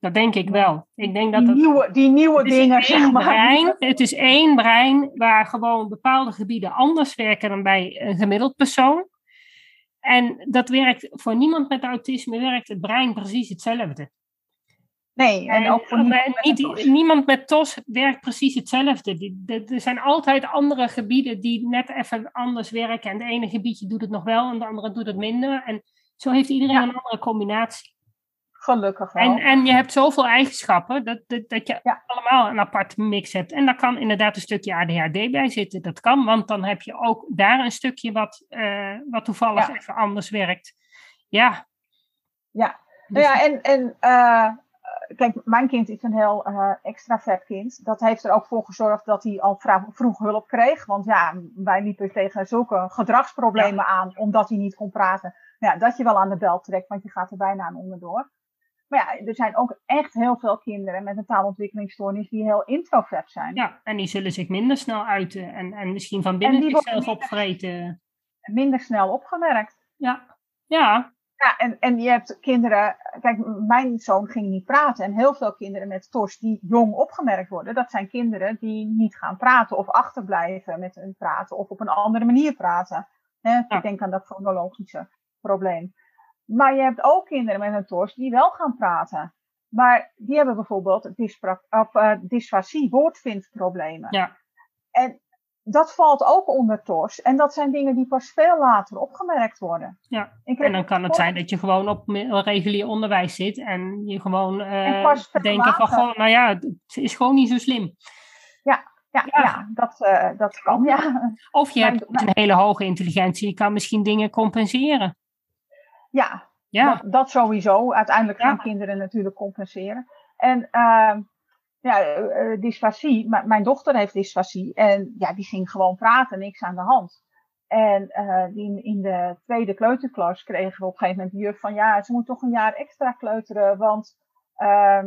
dat denk ik wel. Ik denk dat die, nieuwe, die nieuwe dingen, zeg maar. Brein, het is één brein waar gewoon bepaalde gebieden anders werken dan bij een gemiddeld persoon. En dat werkt voor niemand met autisme, werkt het brein precies hetzelfde. Nee, en, ook voor niemand, niet, met niemand met TOS werkt precies hetzelfde. Er zijn altijd andere gebieden die net even anders werken. En het ene gebiedje doet het nog wel en de andere doet het minder. En zo heeft iedereen een andere combinatie. Gelukkig wel. En, en je hebt zoveel eigenschappen dat, dat, dat je allemaal een aparte mix hebt. En daar kan inderdaad een stukje ADHD bij zitten. Dat kan, want dan heb je ook daar een stukje wat, uh, wat toevallig even anders werkt. Ja. Ja, dus nou ja en, en uh, kijk, mijn kind is een heel uh, extravert kind. Dat heeft er ook voor gezorgd dat hij al vroeg hulp kreeg. Want ja, wij liepen tegen zulke gedragsproblemen aan, omdat hij niet kon praten. Nou ja, dat je wel aan de bel trekt, want je gaat er bijna aan onderdoor. Maar ja, er zijn ook echt heel veel kinderen met een taalontwikkelingsstoornis die heel introvert zijn. Ja, en die zullen zich minder snel uiten en, en misschien van binnen zichzelf opvreten. Minder snel opgemerkt. Ja, ja. Ja, en, en je hebt kinderen, kijk, mijn zoon ging niet praten. En heel veel kinderen met TOS die jong opgemerkt worden, dat zijn kinderen die niet gaan praten of achterblijven met hun praten of op een andere manier praten. Ik denk aan dat fonologische probleem. Maar je hebt ook kinderen met een TOS die wel gaan praten. Maar die hebben bijvoorbeeld of, uh, dysfasie, woordvindproblemen. Ja. En dat valt ook onder TOS. En dat zijn dingen die pas veel later opgemerkt worden. Ja, en dan kan het zijn dat je gewoon op regulier onderwijs zit en je gewoon uh, denkt van, gewoon, nou ja, het is gewoon niet zo slim. Ja, ja, ja. dat, uh, dat kan, ja. Of je hebt een hele hoge intelligentie, je kan misschien dingen compenseren. Ja, ja. Dat, dat sowieso. Uiteindelijk gaan kinderen natuurlijk compenseren. En uh, ja, uh, dysfasie. mijn dochter heeft dysfasie. En ja, die ging gewoon praten, niks aan de hand. En uh, die in de tweede kleuterklas kregen we op een gegeven moment de juf van ja, ze moet toch een jaar extra kleuteren, want uh,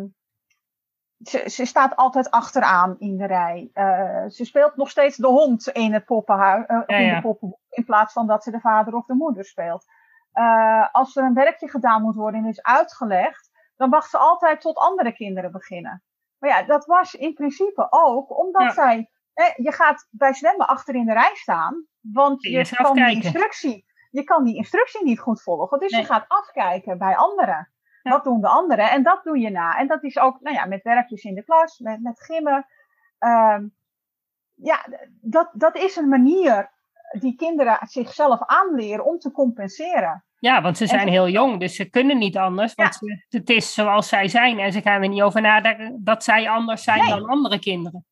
ze, ze, staat altijd achteraan in de rij. Uh, ze speelt nog steeds de hond in het poppenhuis, uh, ja, in, de in plaats van dat ze de vader of de moeder speelt uh, als er een werkje gedaan moet worden en is uitgelegd, dan mag ze altijd tot andere kinderen beginnen. Maar ja, dat was in principe ook omdat zij, je gaat bij zwemmen achter in de rij staan, want je, kan die instructie, je kan die instructie niet goed volgen. Dus je gaat afkijken bij anderen. Wat doen de anderen? En dat doe je na. En dat is ook, nou ja, met werkjes in de klas, met, met gimmen. Uh, ja, dat, dat is een manier die kinderen zichzelf aanleren om te compenseren. Ja, want ze zijn heel jong, dus ze kunnen niet anders. Want het is zoals zij zijn en ze gaan er niet over nadenken dat zij anders zijn dan andere kinderen.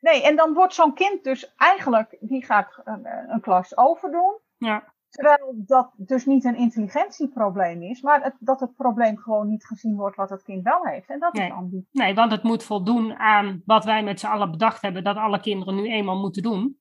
Nee, en dan wordt zo'n kind dus eigenlijk, die gaat een, een klas overdoen. Ja. Terwijl dat dus niet een intelligentieprobleem is, maar het, dat het probleem gewoon niet gezien wordt wat het kind wel heeft. En dat nee. is ambitie. Nee, want het moet voldoen aan wat wij met z'n allen bedacht hebben dat alle kinderen nu eenmaal moeten doen.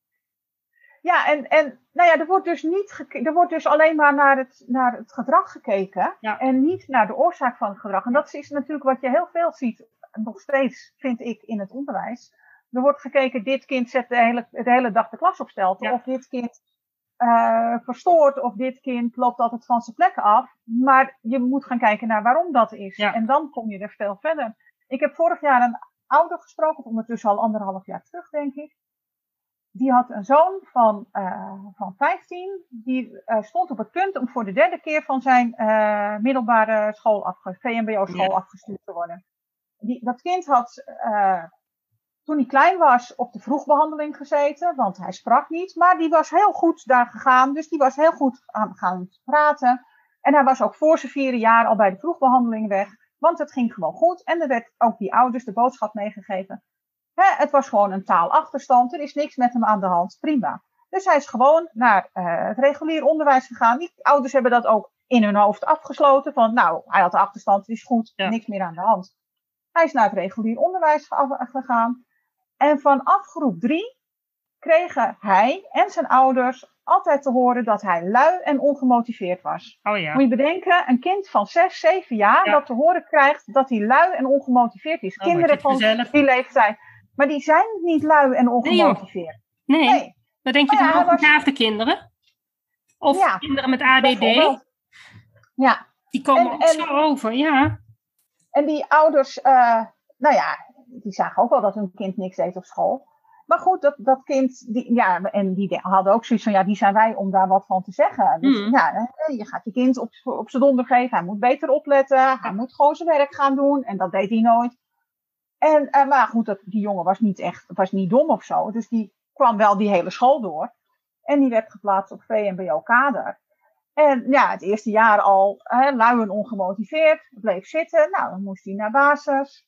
Ja, en, en nou ja, er wordt dus, niet er wordt dus alleen maar naar het, naar het gedrag gekeken en niet naar de oorzaak van het gedrag. En dat is natuurlijk wat je heel veel ziet, nog steeds vind ik in het onderwijs. Er wordt gekeken, dit kind zet de hele, de hele dag de klas op stelte, of dit kind uh, verstoort, of dit kind loopt altijd van zijn plek af. Maar je moet gaan kijken naar waarom dat is. En dan kom je er veel verder. Ik heb vorig jaar een ouder gesproken, ondertussen al anderhalf jaar terug, denk ik die had een zoon van, uh, van 15. Die uh, stond op het punt om voor de derde keer van zijn uh, middelbare school, afge VMBO-school, afgestuurd te worden. Die, dat kind had, toen hij klein was, op de vroegbehandeling gezeten, want hij sprak niet. Maar die was heel goed daar gegaan, dus die was heel goed aan gaan praten. En hij was ook voor zijn vierde jaar al bij de vroegbehandeling weg, want het ging gewoon goed. En er werd ook die ouders de boodschap meegegeven het was gewoon een taalachterstand. Er is niks met hem aan de hand. Prima. Dus hij is gewoon naar uh, het regulier onderwijs gegaan. Die ouders hebben dat ook in hun hoofd afgesloten. Van nou, hij had de achterstand, het is goed, niks meer aan de hand. Hij is naar het regulier onderwijs gegaan. En vanaf groep drie kregen hij en zijn ouders altijd te horen dat hij lui en ongemotiveerd was. Oh ja. Moet je bedenken, een kind van 6, 7 jaar Ja. dat te horen krijgt dat hij lui en ongemotiveerd is. Kinderen van die leeftijd. Maar die zijn niet lui en ongemotiveerd. Nee, Nee, dan denk je ja, van hij was- hoogbegaafde kinderen. Of Ja. kinderen met ADD. Ja, Die komen En- ook en- zo over, ja. en die ouders, eh, nou ja, die zagen ook wel dat hun kind niks deed op school. Maar goed, dat, dat kind, die, ja, en die de- hadden ook zoiets van, ja, die zijn wij om daar wat van te zeggen. Dus Mhm. ja, je gaat je kind op, op zijn donder geven, hij moet beter opletten, hij moet gewoon zijn werk gaan doen. En dat deed hij nooit. En, eh, maar goed, dat, die jongen was niet echt, was niet dom of zo. Dus die kwam wel die hele school door. En die werd geplaatst op VMBO-kader. En ja, het eerste jaar al hè, lui en ongemotiveerd, bleef zitten. Nou, dan moest hij naar basis.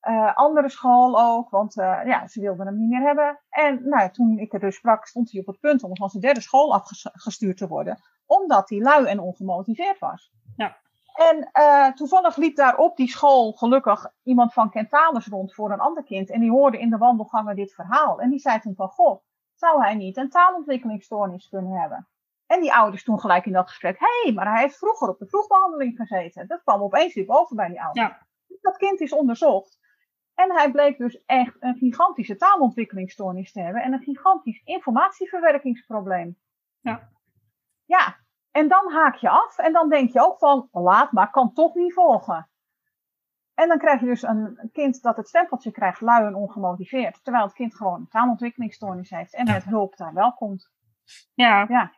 Eh, andere school ook, want eh, ja, ze wilden hem niet meer hebben. En nou, toen ik er dus sprak, stond hij op het punt om van zijn derde school afgestuurd te worden. Omdat hij lui en ongemotiveerd was. Ja. En eh, toevallig liep daar op die school gelukkig iemand van Kentalis rond voor een ander kind. En die hoorde in de wandelgangen dit verhaal. En die zei toen van, goh, zou hij niet een taalontwikkelingsstoornis kunnen hebben? En die ouders toen gelijk in dat gesprek, hé, hey, maar hij heeft vroeger op de vroegbehandeling gezeten. Dat kwam opeens weer boven bij die ouders. Ja. Dus dat kind is onderzocht. En hij bleek dus echt een gigantische taalontwikkelingsstoornis te hebben en een gigantisch informatieverwerkingsprobleem. Ja. Ja, en dan haak je af en dan denk je ook van, laat maar, kan toch niet volgen. En dan krijg je dus een kind dat het stempeltje krijgt, lui en ongemotiveerd. Terwijl het kind gewoon een taalontwikkelingsstoornis heeft en met hulp daar wel komt. Ja. Ja.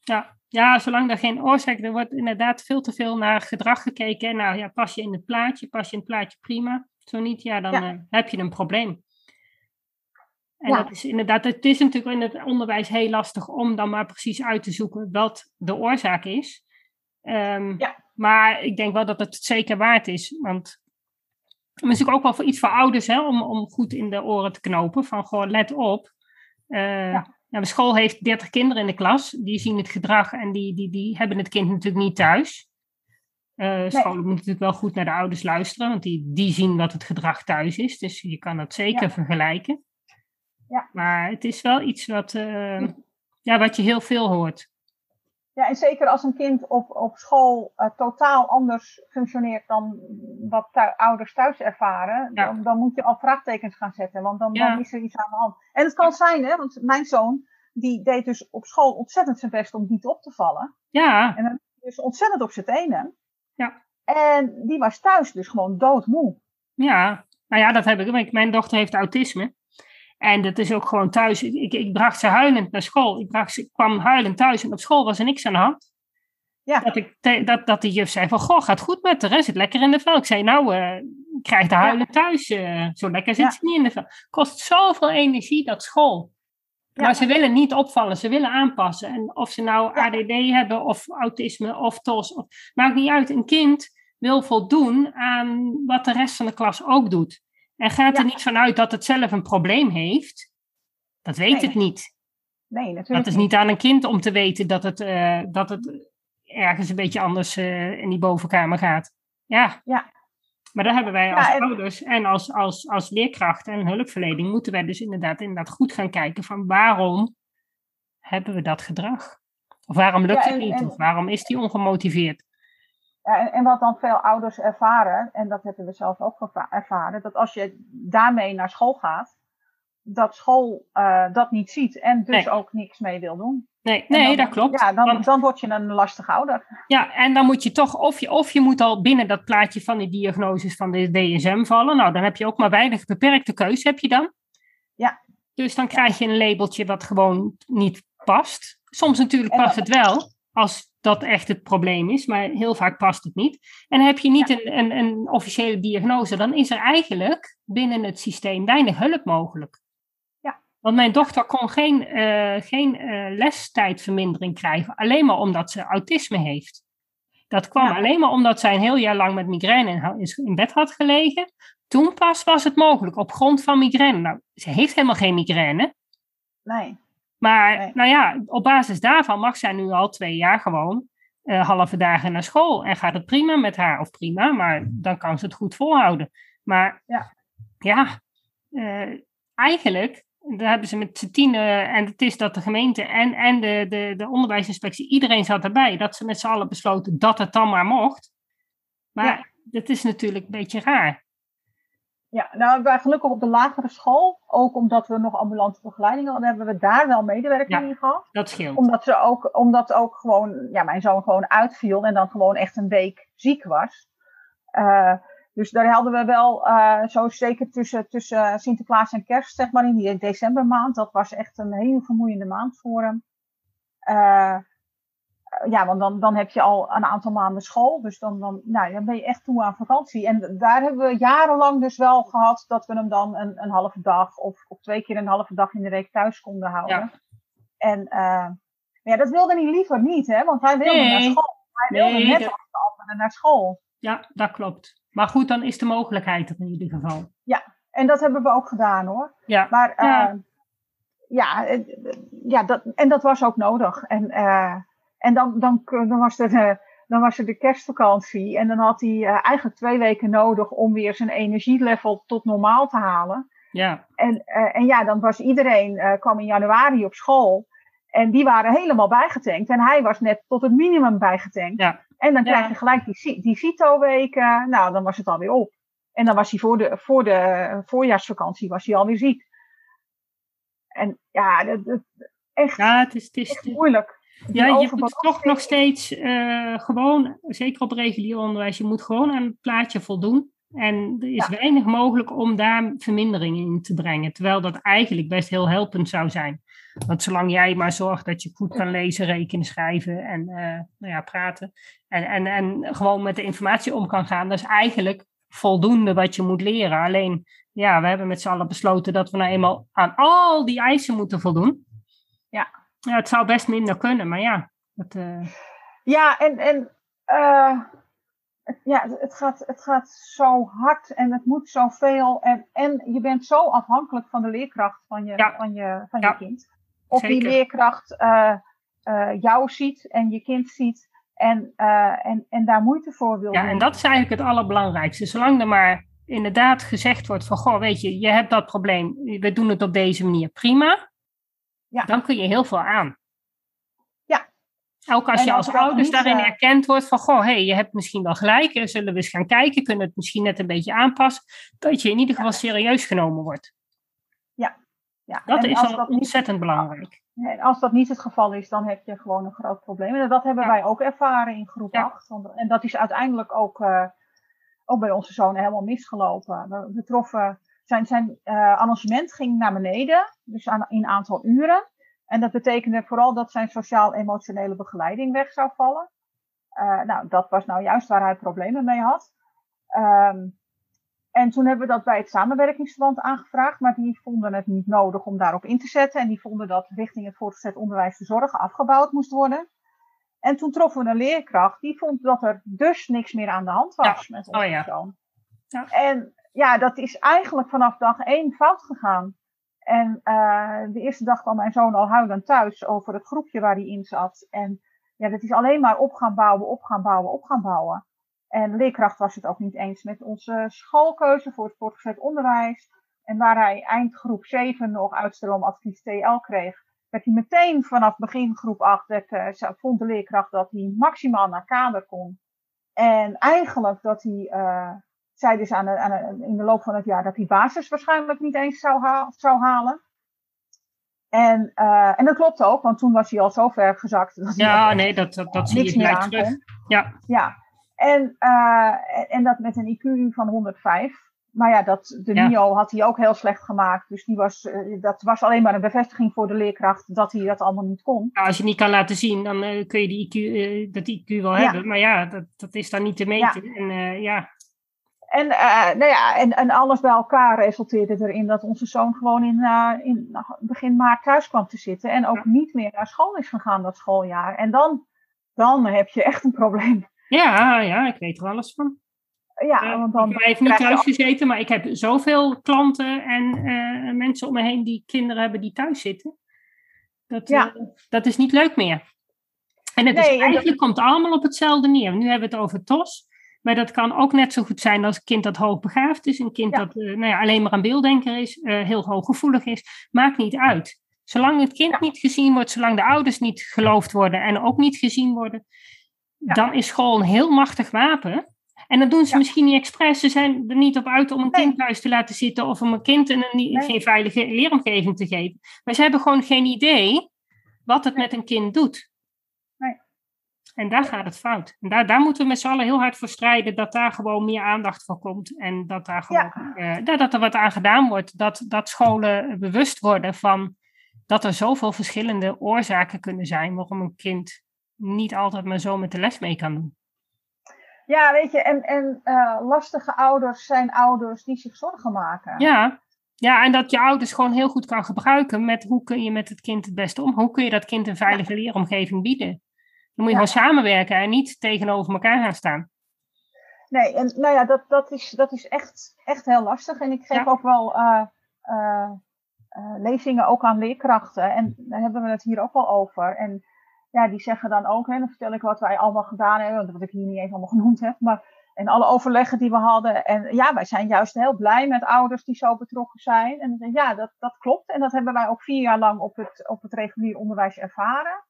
Ja. ja, zolang er geen oorzaak er wordt inderdaad veel te veel naar gedrag gekeken. En nou ja, pas je in het plaatje, pas je in het plaatje prima. Zo niet, ja, dan Ja. eh, heb je een probleem. En Ja. dat is inderdaad, het is natuurlijk in het onderwijs heel lastig om dan maar precies uit te zoeken wat de oorzaak is. Ehm, Ja. Maar ik denk wel dat het zeker waard is. Want het is natuurlijk ook wel voor iets voor ouders hè, om, om goed in de oren te knopen. Van gewoon let op. Ja. ja, de school heeft 30 kinderen in de klas. Die zien het gedrag en die, die, die hebben het kind natuurlijk niet thuis. Eh scholen moeten natuurlijk wel goed naar de ouders luisteren, want die, die zien wat het gedrag thuis is. Dus je kan dat zeker Ja. vergelijken. Ja. Maar het is wel iets wat, eh, ja, wat je heel veel hoort. Ja, en zeker als een kind op, op school eh, totaal anders functioneert dan wat thu- ouders thuis ervaren, Ja. dan, dan moet je al vraagtekens gaan zetten, want dan, Ja. dan is er iets aan de hand. En het kan zijn, hè, want mijn zoon, die deed dus op school ontzettend zijn best om niet op te vallen. Ja, En dan dus ontzettend op zijn tenen. Ja. En die was thuis dus gewoon doodmoe. ja. Nou ja, dat heb. Ik- Mijn dochter heeft autisme. En dat is ook gewoon thuis. Ik, ik, bracht ze huilend naar school. Ik, bracht ze, ik kwam huilend thuis en op school was er niks aan de hand. Ja. Dat, ik, dat, dat de juf zei van, goh, gaat goed met haar, hè? zit lekker in de vel. Ik zei, nou, ik krijg de huilen thuis. eh, zo lekker zit Ja. ze niet in de vel. Kost zoveel energie, dat school. Ja. Maar ze willen niet opvallen, ze willen aanpassen. En of ze nou. ADD hebben, of autisme, of TOS, of, maakt niet uit. Een kind wil voldoen aan wat de rest van de klas ook doet. En gaat er niet vanuit dat het zelf een probleem heeft. Dat weet Nee. het niet. Nee, natuurlijk Dat is niet aan een kind om te weten dat het, eh, dat het ergens een beetje anders eh, in die bovenkamer gaat. Ja. Ja. Maar daar hebben wij Ja, als en- ouders en als, als, als leerkrachten en hulpverlening moeten wij dus inderdaad, inderdaad goed gaan kijken van waarom hebben we dat gedrag? Of waarom lukt Ja, het niet? en- Of waarom is die ongemotiveerd? En, en wat dan veel ouders ervaren, en dat hebben we zelf ook ervaren, dat als je daarmee naar school gaat, dat school eh, dat niet ziet en dus Nee. ook niks mee wil doen. Nee, En nee dan- dat klopt. Ja, dan, Want- dan word je een lastig ouder. Ja, en dan moet je toch, of je, of je moet al binnen dat plaatje van de diagnoses van de DSM vallen. Nou, dan heb je ook maar weinig beperkte keuze, heb je dan. Ja. Dus dan krijg je een labeltje wat gewoon niet past. Soms natuurlijk past dan- het wel, als dat echt het probleem is, maar heel vaak past het niet. En heb je niet een, een, een officiële diagnose, dan is er eigenlijk binnen het systeem weinig hulp mogelijk. Ja. Want mijn dochter kon geen, eh, geen eh, lestijdvermindering krijgen, alleen maar omdat ze autisme heeft. Dat kwam Ja. alleen maar omdat zij een heel jaar lang met migraine in, in bed had gelegen. Toen pas was het mogelijk, op grond van migraine. Nou, ze heeft helemaal geen migraine. Nee. Maar Nee. nou ja, op basis daarvan mag zij nu al twee jaar gewoon eh, halve dagen naar school. En gaat het prima met haar, of prima, maar dan kan ze het goed volhouden. Maar Ja. ja, eh, eigenlijk daar hebben ze met z'n tienen, en het is dat de gemeente en, en de, de, de onderwijsinspectie, iedereen zat erbij, dat ze met z'n allen besloten dat het dan maar mocht. Maar ja. dat is natuurlijk een beetje raar. Ja, nou, wij gelukkig op de lagere school, ook omdat we nog ambulante begeleiding hadden, hebben we daar wel medewerking in gehad. Dat scheelt. Omdat, ze ook, omdat ook gewoon, ja, mijn zoon gewoon uitviel en dan gewoon echt een week ziek was. Uh, dus daar hadden we wel, uh, zo zeker tussen, tussen Sinterklaas en Kerst, zeg maar, in die decembermaand. Dat was echt een hele vermoeiende maand voor hem. Uh, ja, want dan, dan heb je al een aantal maanden school. Dus dan, dan, nou, dan ben je echt toe aan vakantie. En daar hebben we jarenlang dus wel gehad dat we hem dan een, een halve dag of, of twee keer een halve dag in de week thuis konden houden. Ja. En uh, ja, dat wilde hij liever niet, hè? Want hij wilde nee. naar school. Hij wilde Nee, net dat- afstanden naar school. Ja, dat klopt. Maar goed, dan is de mogelijkheid er in ieder geval. En dat hebben we ook gedaan hoor. Ja, Maar eh, Ja. ja, eh, ja dat, en dat was ook nodig. En, eh, en dan, dan, dan, was er, dan was er de kerstvakantie. En dan had hij eh, eigenlijk twee weken nodig om weer zijn energielevel tot normaal te halen. ja, En, eh, en ja, dan was iedereen, eh, kwam in januari op school. En die waren helemaal bijgetankt. En hij was net tot het minimum bijgetankt. Ja. En dan krijg je gelijk die, die CITO-weken. Nou, dan was het alweer op. En dan was hij voor de, voor de voorjaarsvakantie was hij alweer ziek. En ja, dat, dat, echt, ja het is, het is, echt moeilijk. Ja, je moet toch nog steeds eh, gewoon, zeker op regulier onderwijs, je moet gewoon aan het plaatje voldoen. En er is Ja. weinig mogelijk om daar vermindering in te brengen. Terwijl dat eigenlijk best heel helpend zou zijn. Want zolang jij maar zorgt dat je goed kan lezen, rekenen, schrijven en eh, nou ja, praten. En, en, en gewoon met de informatie om kan gaan. Dat is eigenlijk voldoende wat je moet leren. Alleen, ja, we hebben met z'n allen besloten dat we nou eenmaal aan al die eisen moeten voldoen. Ja. Ja, het zou best minder kunnen, maar ja. Dat, eh, Ja, en, en eh, het- ja, het, gaat, het gaat zo hard en het moet zoveel. En, en je bent zo afhankelijk van de leerkracht van je, Ja. van je, van Ja. je kind. Of die leerkracht eh, jou ziet en je kind ziet en, en, en daar moeite voor wil Ja, doen. en dat is eigenlijk het allerbelangrijkste. Zolang er maar inderdaad gezegd wordt van, goh, weet je, je hebt dat probleem, we doen het op deze manier, prima. Ja. Dan kun je heel veel aan. Ja. Ook als En je als als dat ouders daarin eh, erkend wordt van, goh, hé, hey, je hebt misschien wel gelijk, eh, zullen we eens gaan kijken, kunnen we het misschien net een beetje aanpassen, dat je in ieder geval serieus genomen wordt. ja. Dat en is al dat niet ontzettend belangrijk. En als dat niet het geval is, dan heb je gewoon een groot probleem. En dat hebben Ja. wij ook ervaren in groep Ja. 8. Want- En dat is uiteindelijk ook, eh, ook bij onze zonen helemaal misgelopen. We, we troffen, zijn, zijn eh arrangement ging naar beneden, dus aan, in aantal uren. En dat betekende vooral dat zijn sociaal-emotionele begeleiding weg zou vallen. Eh, nou, dat was nou juist waar hij problemen mee had. Ehm, en toen hebben we dat bij het samenwerkingsverband aangevraagd, maar die vonden het niet nodig om daarop in te zetten. En die vonden dat richting het voortgezet onderwijs de zorg afgebouwd moest worden. En toen troffen we een leerkracht die vond dat er dus niks meer aan de hand was met onze Oh ja. zoon. Ja. En ja, dat is eigenlijk vanaf dag één fout gegaan. En eh, de eerste dag kwam mijn zoon al huilend thuis over het groepje waar hij in zat. En ja, dat is alleen maar op gaan bouwen, op gaan bouwen, op gaan bouwen. En de leerkracht was het ook niet eens met onze schoolkeuze voor het voortgezet onderwijs. En waar hij eind groep 7 nog uitstroomadvies TL kreeg, werd hij meteen vanaf begin groep 8, werd, eh, ze- vond de leerkracht dat hij maximaal naar kader kon. En eigenlijk dat hij, eh zei dus aan aan in de loop van het jaar dat hij basis waarschijnlijk niet eens zou, zou halen. En, eh, en dat klopt ook, want toen was hij al zo ver gezakt dat Ja, nee, dat, dat, dat zie niks je meer terug. Ja, Ja, en, eh, en- dat met een IQ van 105. Maar ja, dat, de Ja. NIO had hij ook heel slecht gemaakt. Dus die was, eh, dat was alleen maar een bevestiging voor de leerkracht dat hij dat allemaal niet kon. Nou, als je niet kan laten zien, dan kun je die IQ, dat IQ wel Ja. hebben. Maar ja, dat, dat is dan niet te meten. En ja, En, eh, nou ja, en, en alles bij elkaar resulteerde erin dat onze zoon gewoon in, eh, in begin maart thuis kwam te zitten. En ook Ja. niet meer naar school is gegaan dat schooljaar. En dan, dan heb je echt een probleem. ja, ja, ik weet er alles van. Ja, Eh, want dan ik heb niet thuis gezeten, maar ik heb zoveel klanten en mensen om me heen die kinderen hebben die thuis zitten. Dat, Ja. dat is niet leuk meer. En het Nee, is, en dat- eigenlijk komt allemaal op hetzelfde neer. Nu hebben we het over TOS. Maar dat kan ook net zo goed zijn als een kind dat hoogbegaafd is, een kind dat nou ja, alleen maar een beelddenker is, heel hooggevoelig is. Maakt niet uit. Zolang het kind niet gezien wordt, zolang de ouders niet geloofd worden en ook niet gezien worden, dan is school een heel machtig wapen. En dat doen ze misschien niet expres. Ze zijn er niet op uit om een kind thuis te laten zitten of om een kind een, een, geen veilige leeromgeving te geven. Maar ze hebben gewoon geen idee wat het met een kind doet. En daar gaat het fout. En daar, daar moeten we met z'n allen heel hard voor strijden dat daar gewoon meer aandacht voor komt. En dat, daar gewoon, uh, dat er wat aan gedaan wordt. Dat, dat scholen bewust worden van dat er zoveel verschillende oorzaken kunnen zijn waarom een kind niet altijd maar zo met de les mee kan doen. Ja, weet je, en, en uh, lastige ouders zijn ouders die zich zorgen maken. Ja. ja, en dat je ouders gewoon heel goed kan gebruiken met hoe kun je met het kind het beste om, hoe kun je dat kind een veilige leeromgeving bieden. Dan moet je gewoon samenwerken en niet tegenover elkaar gaan staan. Nee, en nou ja, dat, dat, is, dat is echt, echt heel lastig. En ik geef ook wel uh, uh, lezingen ook aan leerkrachten. En daar hebben we het hier ook wel over. En ja, die zeggen dan ook, hè, dan vertel ik wat wij allemaal gedaan hebben, wat ik hier niet even allemaal genoemd heb, maar en alle overleggen die we hadden. En ja, wij zijn juist heel blij met ouders die zo betrokken zijn. En ja, dat, dat klopt. En dat hebben wij ook vier jaar lang op het, op het regulier onderwijs ervaren.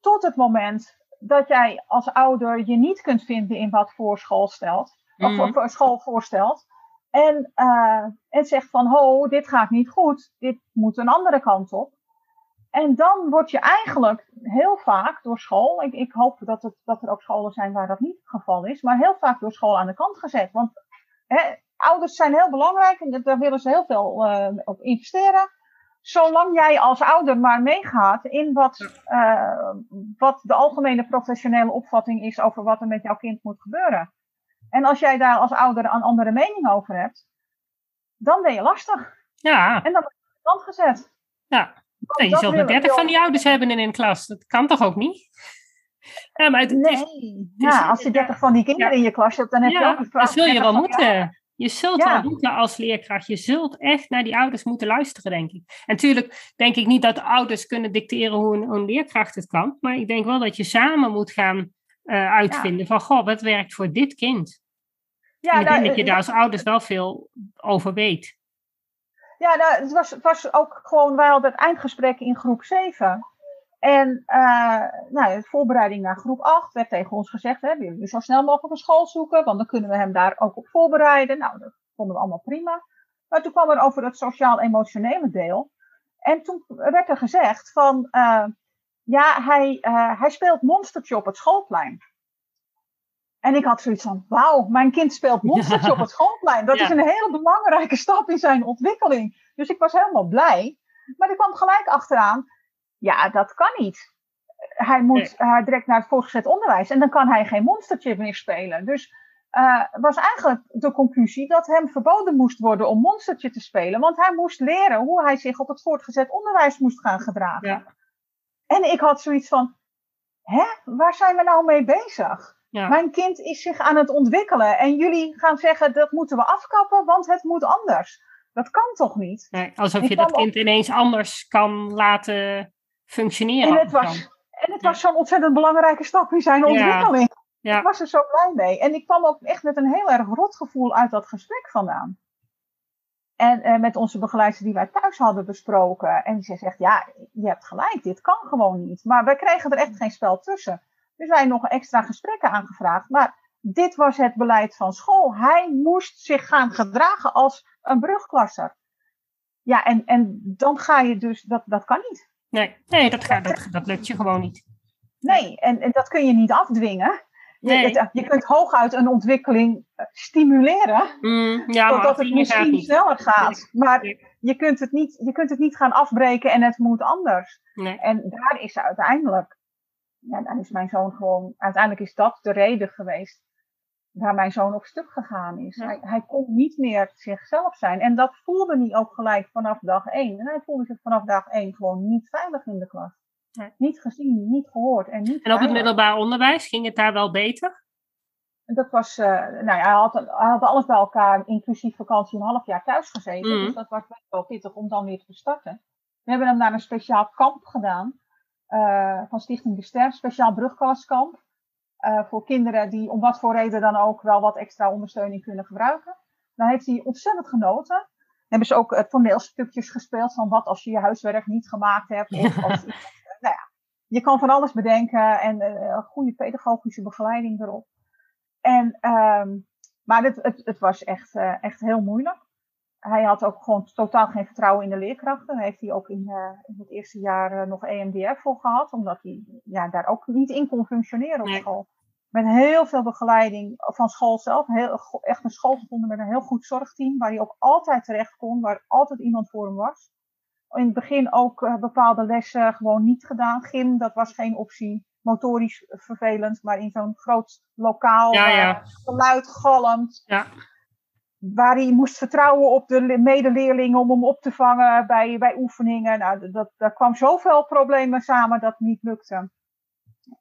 Tot het moment dat jij als ouder je niet kunt vinden in wat voor school stelt. Of mhm. voor school voorstelt. En, uh, en zegt van, ho, dit gaat niet goed. Dit moet een andere kant op. En dan word je eigenlijk heel vaak door school, ik, ik hoop dat, het, dat er ook scholen zijn waar dat niet het geval is, maar heel vaak door school aan de kant gezet. Want hè, ouders zijn heel belangrijk en daar willen ze heel veel uh, op investeren. Zolang jij als ouder maar meegaat in wat, uh, wat de algemene professionele opvatting is over wat er met jouw kind moet gebeuren. En als jij daar als ouder een andere mening over hebt, dan ben je lastig. Ja. En dan word je kant gezet. Ja. Nee, je zult maar 30 van die ouders hebben in een klas. Dat kan toch ook niet? Ja, maar het, nee. ja, als je 30 van die kinderen in je klas hebt, dan heb je ook een vraag. Dat zul je wel moeten. Je zult wel moeten als leerkracht. Je zult echt naar die ouders moeten luisteren, denk ik. En natuurlijk denk ik niet dat de ouders kunnen dicteren hoe een, een leerkracht het kan. Maar ik denk wel dat je samen moet gaan uh, uitvinden van, goh, wat werkt voor dit kind? Ja, en ik denk dat je daar als ouders wel veel over weet. Ja, nou, het was, was ook gewoon, wij hadden het eindgesprek in groep 7. En uh, nou, de voorbereiding naar groep 8 werd tegen ons gezegd, hè, willen we zo snel mogelijk een school zoeken, want dan kunnen we hem daar ook op voorbereiden. Nou, dat vonden we allemaal prima. Maar toen kwam er over het sociaal-emotionele deel. En toen werd er gezegd van, uh, ja, hij, uh, hij speelt monstertje op het schoolplein. En ik had zoiets van, wauw, mijn kind speelt monstertje op het schoolplein. Dat is een hele belangrijke stap in zijn ontwikkeling. Dus ik was helemaal blij. Maar ik kwam gelijk achteraan, ja, dat kan niet. Hij moet nee. direct naar het voortgezet onderwijs. En dan kan hij geen monstertje meer spelen. Dus uh, was eigenlijk de conclusie dat hem verboden moest worden om monstertje te spelen. Want hij moest leren hoe hij zich op het voortgezet onderwijs moest gaan gedragen. Ja. En ik had zoiets van, hè, waar zijn we nou mee bezig? Ja. Mijn kind is zich aan het ontwikkelen en jullie gaan zeggen dat moeten we afkappen, want het moet anders. Dat kan toch niet? Nee, alsof je dat kind ineens anders kan laten functioneren. En het was, en het was zo'n ontzettend belangrijke stap in zijn ontwikkeling. Ja. Ik was er zo blij mee. En ik kwam ook echt met een heel erg rot gevoel uit dat gesprek vandaan. En uh, met onze begeleidster die wij thuis hadden besproken. En ze zegt, ja, je hebt gelijk, dit kan gewoon niet. Maar wij kregen er echt geen spel tussen. Er zijn nog extra gesprekken aangevraagd. Maar dit was het beleid van school. Hij moest zich gaan gedragen als een brugklasser. Ja, en, en dan ga je dus, dat, dat kan niet. Nee, nee dat, gaat, dat, dat lukt je gewoon niet. Nee, en, en dat kun je niet afdwingen. Je, nee. het, je kunt hooguit een ontwikkeling eh, stimuleren, mm, ja, zodat het misschien sneller gaat. Maar je kunt, het niet, je kunt het niet gaan afbreken en het moet anders. Nee. En daar is uiteindelijk ja, dan is mijn zoon gewoon, uiteindelijk is dat de reden geweest waar mijn zoon op stuk gegaan is. Hij, hij kon niet meer zichzelf zijn. En dat voelde hij ook gelijk vanaf dag één. En hij voelde zich vanaf dag één gewoon niet veilig in de klas. Niet gezien, niet gehoord. En, niet en op het middelbaar onderwijs ging het daar wel beter? Dat was, uh, nou ja, hij had, hij had alles bij elkaar, inclusief vakantie, een half jaar thuis gezeten. Mm. Dus dat was wel pittig om dan weer te starten. We hebben hem naar een speciaal kamp gedaan uh, van Stichting De Ster, speciaal brugklaskamp. Voor kinderen die om wat voor reden dan ook wel wat extra ondersteuning kunnen gebruiken. Dan heeft hij ontzettend genoten. Hebben ze ook toneelstukjes gespeeld van wat als je je huiswerk niet gemaakt hebt. Of als, nou ja, je kan van alles bedenken en uh, goede pedagogische begeleiding erop. En, um, maar het, het, het, was echt, uh, echt heel moeilijk. Hij had ook gewoon totaal geen vertrouwen in de leerkrachten. Daar heeft hij ook in, uh, in het eerste jaar nog EMDR voor gehad, omdat hij ja, daar ook niet in kon functioneren op nee. school. Met heel veel begeleiding van school zelf. Heel, echt een school gevonden met een heel goed zorgteam, waar hij ook altijd terecht kon, waar altijd iemand voor hem was in het begin ook uh, bepaalde lessen gewoon niet gedaan. Gym, dat was geen optie. Motorisch vervelend, maar in zo'n groot lokaal, ja, ja. geluid galmt. Ja. Waar hij moest vertrouwen op de medeleerlingen om hem op te vangen bij, bij oefeningen. Nou, dat, daar kwam zoveel problemen samen dat het niet lukte.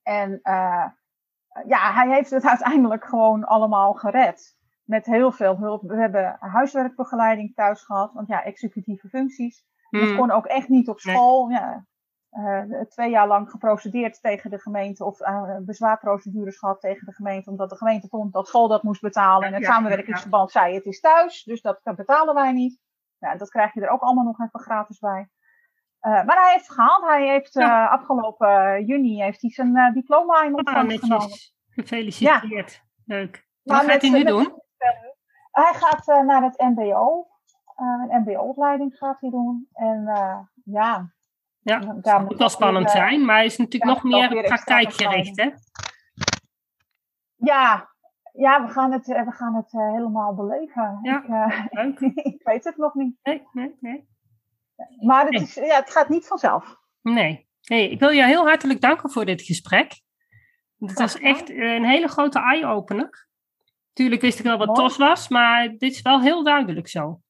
En uh, ja, hij heeft het uiteindelijk gewoon allemaal gered. Met heel veel hulp. We hebben huiswerkbegeleiding thuis gehad, want ja, executieve functies. Dat hmm. kon ook echt niet op school. Ja, uh, twee jaar lang geprocedeerd tegen de gemeente of uh, bezwaarprocedures gehad tegen de gemeente, omdat de gemeente vond dat school dat moest betalen. En het ja, samenwerkingsverband zei het is thuis, dus dat betalen wij niet. Nou, dat krijg je er ook allemaal nog even gratis bij. Uh, maar hij heeft het gehaald. Hij heeft afgelopen juni heeft hij zijn diploma in ontvangst ah, genomen. Gefeliciteerd. Leuk. Wat gaat hij nu doen? Hij gaat naar het MBO. Een MBO-opleiding gaat hij doen. En ja. Ja, dat moet wel spannend weer, zijn, maar hij is natuurlijk nog meer praktijkgericht, hè? Ja, ja, we gaan het, we gaan het uh, helemaal beleven. Ja, ik, weet het nog niet. Nee, nee, nee. Maar het, nee. Is, ja, het gaat niet vanzelf. Nee. Hey, ik wil je heel hartelijk danken voor dit gesprek. Het was echt een hele grote eye-opener. Tuurlijk wist ik wel wat TOS was, maar dit is wel heel duidelijk zo.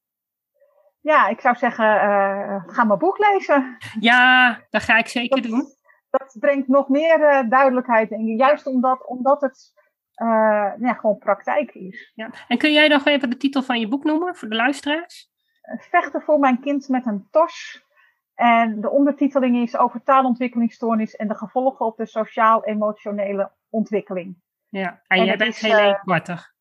Ja, ik zou zeggen, uh, ga mijn boek lezen. Ja, dat ga ik zeker dat, doen. Dat brengt nog meer uh, duidelijkheid in. Juist omdat, omdat het uh, ja, gewoon praktijk is. Ja. En kun jij nog even de titel van je boek noemen voor de luisteraars? Vechten voor mijn kind met een tos. En de ondertiteling is over taalontwikkelingsstoornis en de gevolgen op de sociaal-emotionele ontwikkeling. Ja, en, en jij bent heel uh, korter.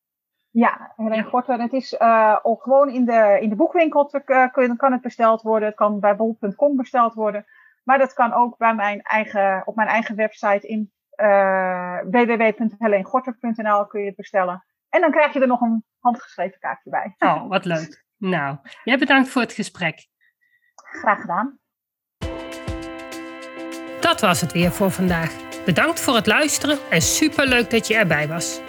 Ja, Helene Gorter. Het is uh, gewoon in de, in de boekwinkel te, uh, kun, kan het besteld worden. Het kan bij bol.com besteld worden. Maar dat kan ook bij mijn eigen, op mijn eigen website in uh, www.heleenegorter.nl kun je het bestellen. En dan krijg je er nog een handgeschreven kaartje bij. Oh, wat leuk. Nou, jij bedankt voor het gesprek. Graag gedaan. Dat was het weer voor vandaag. Bedankt voor het luisteren en superleuk dat je erbij was.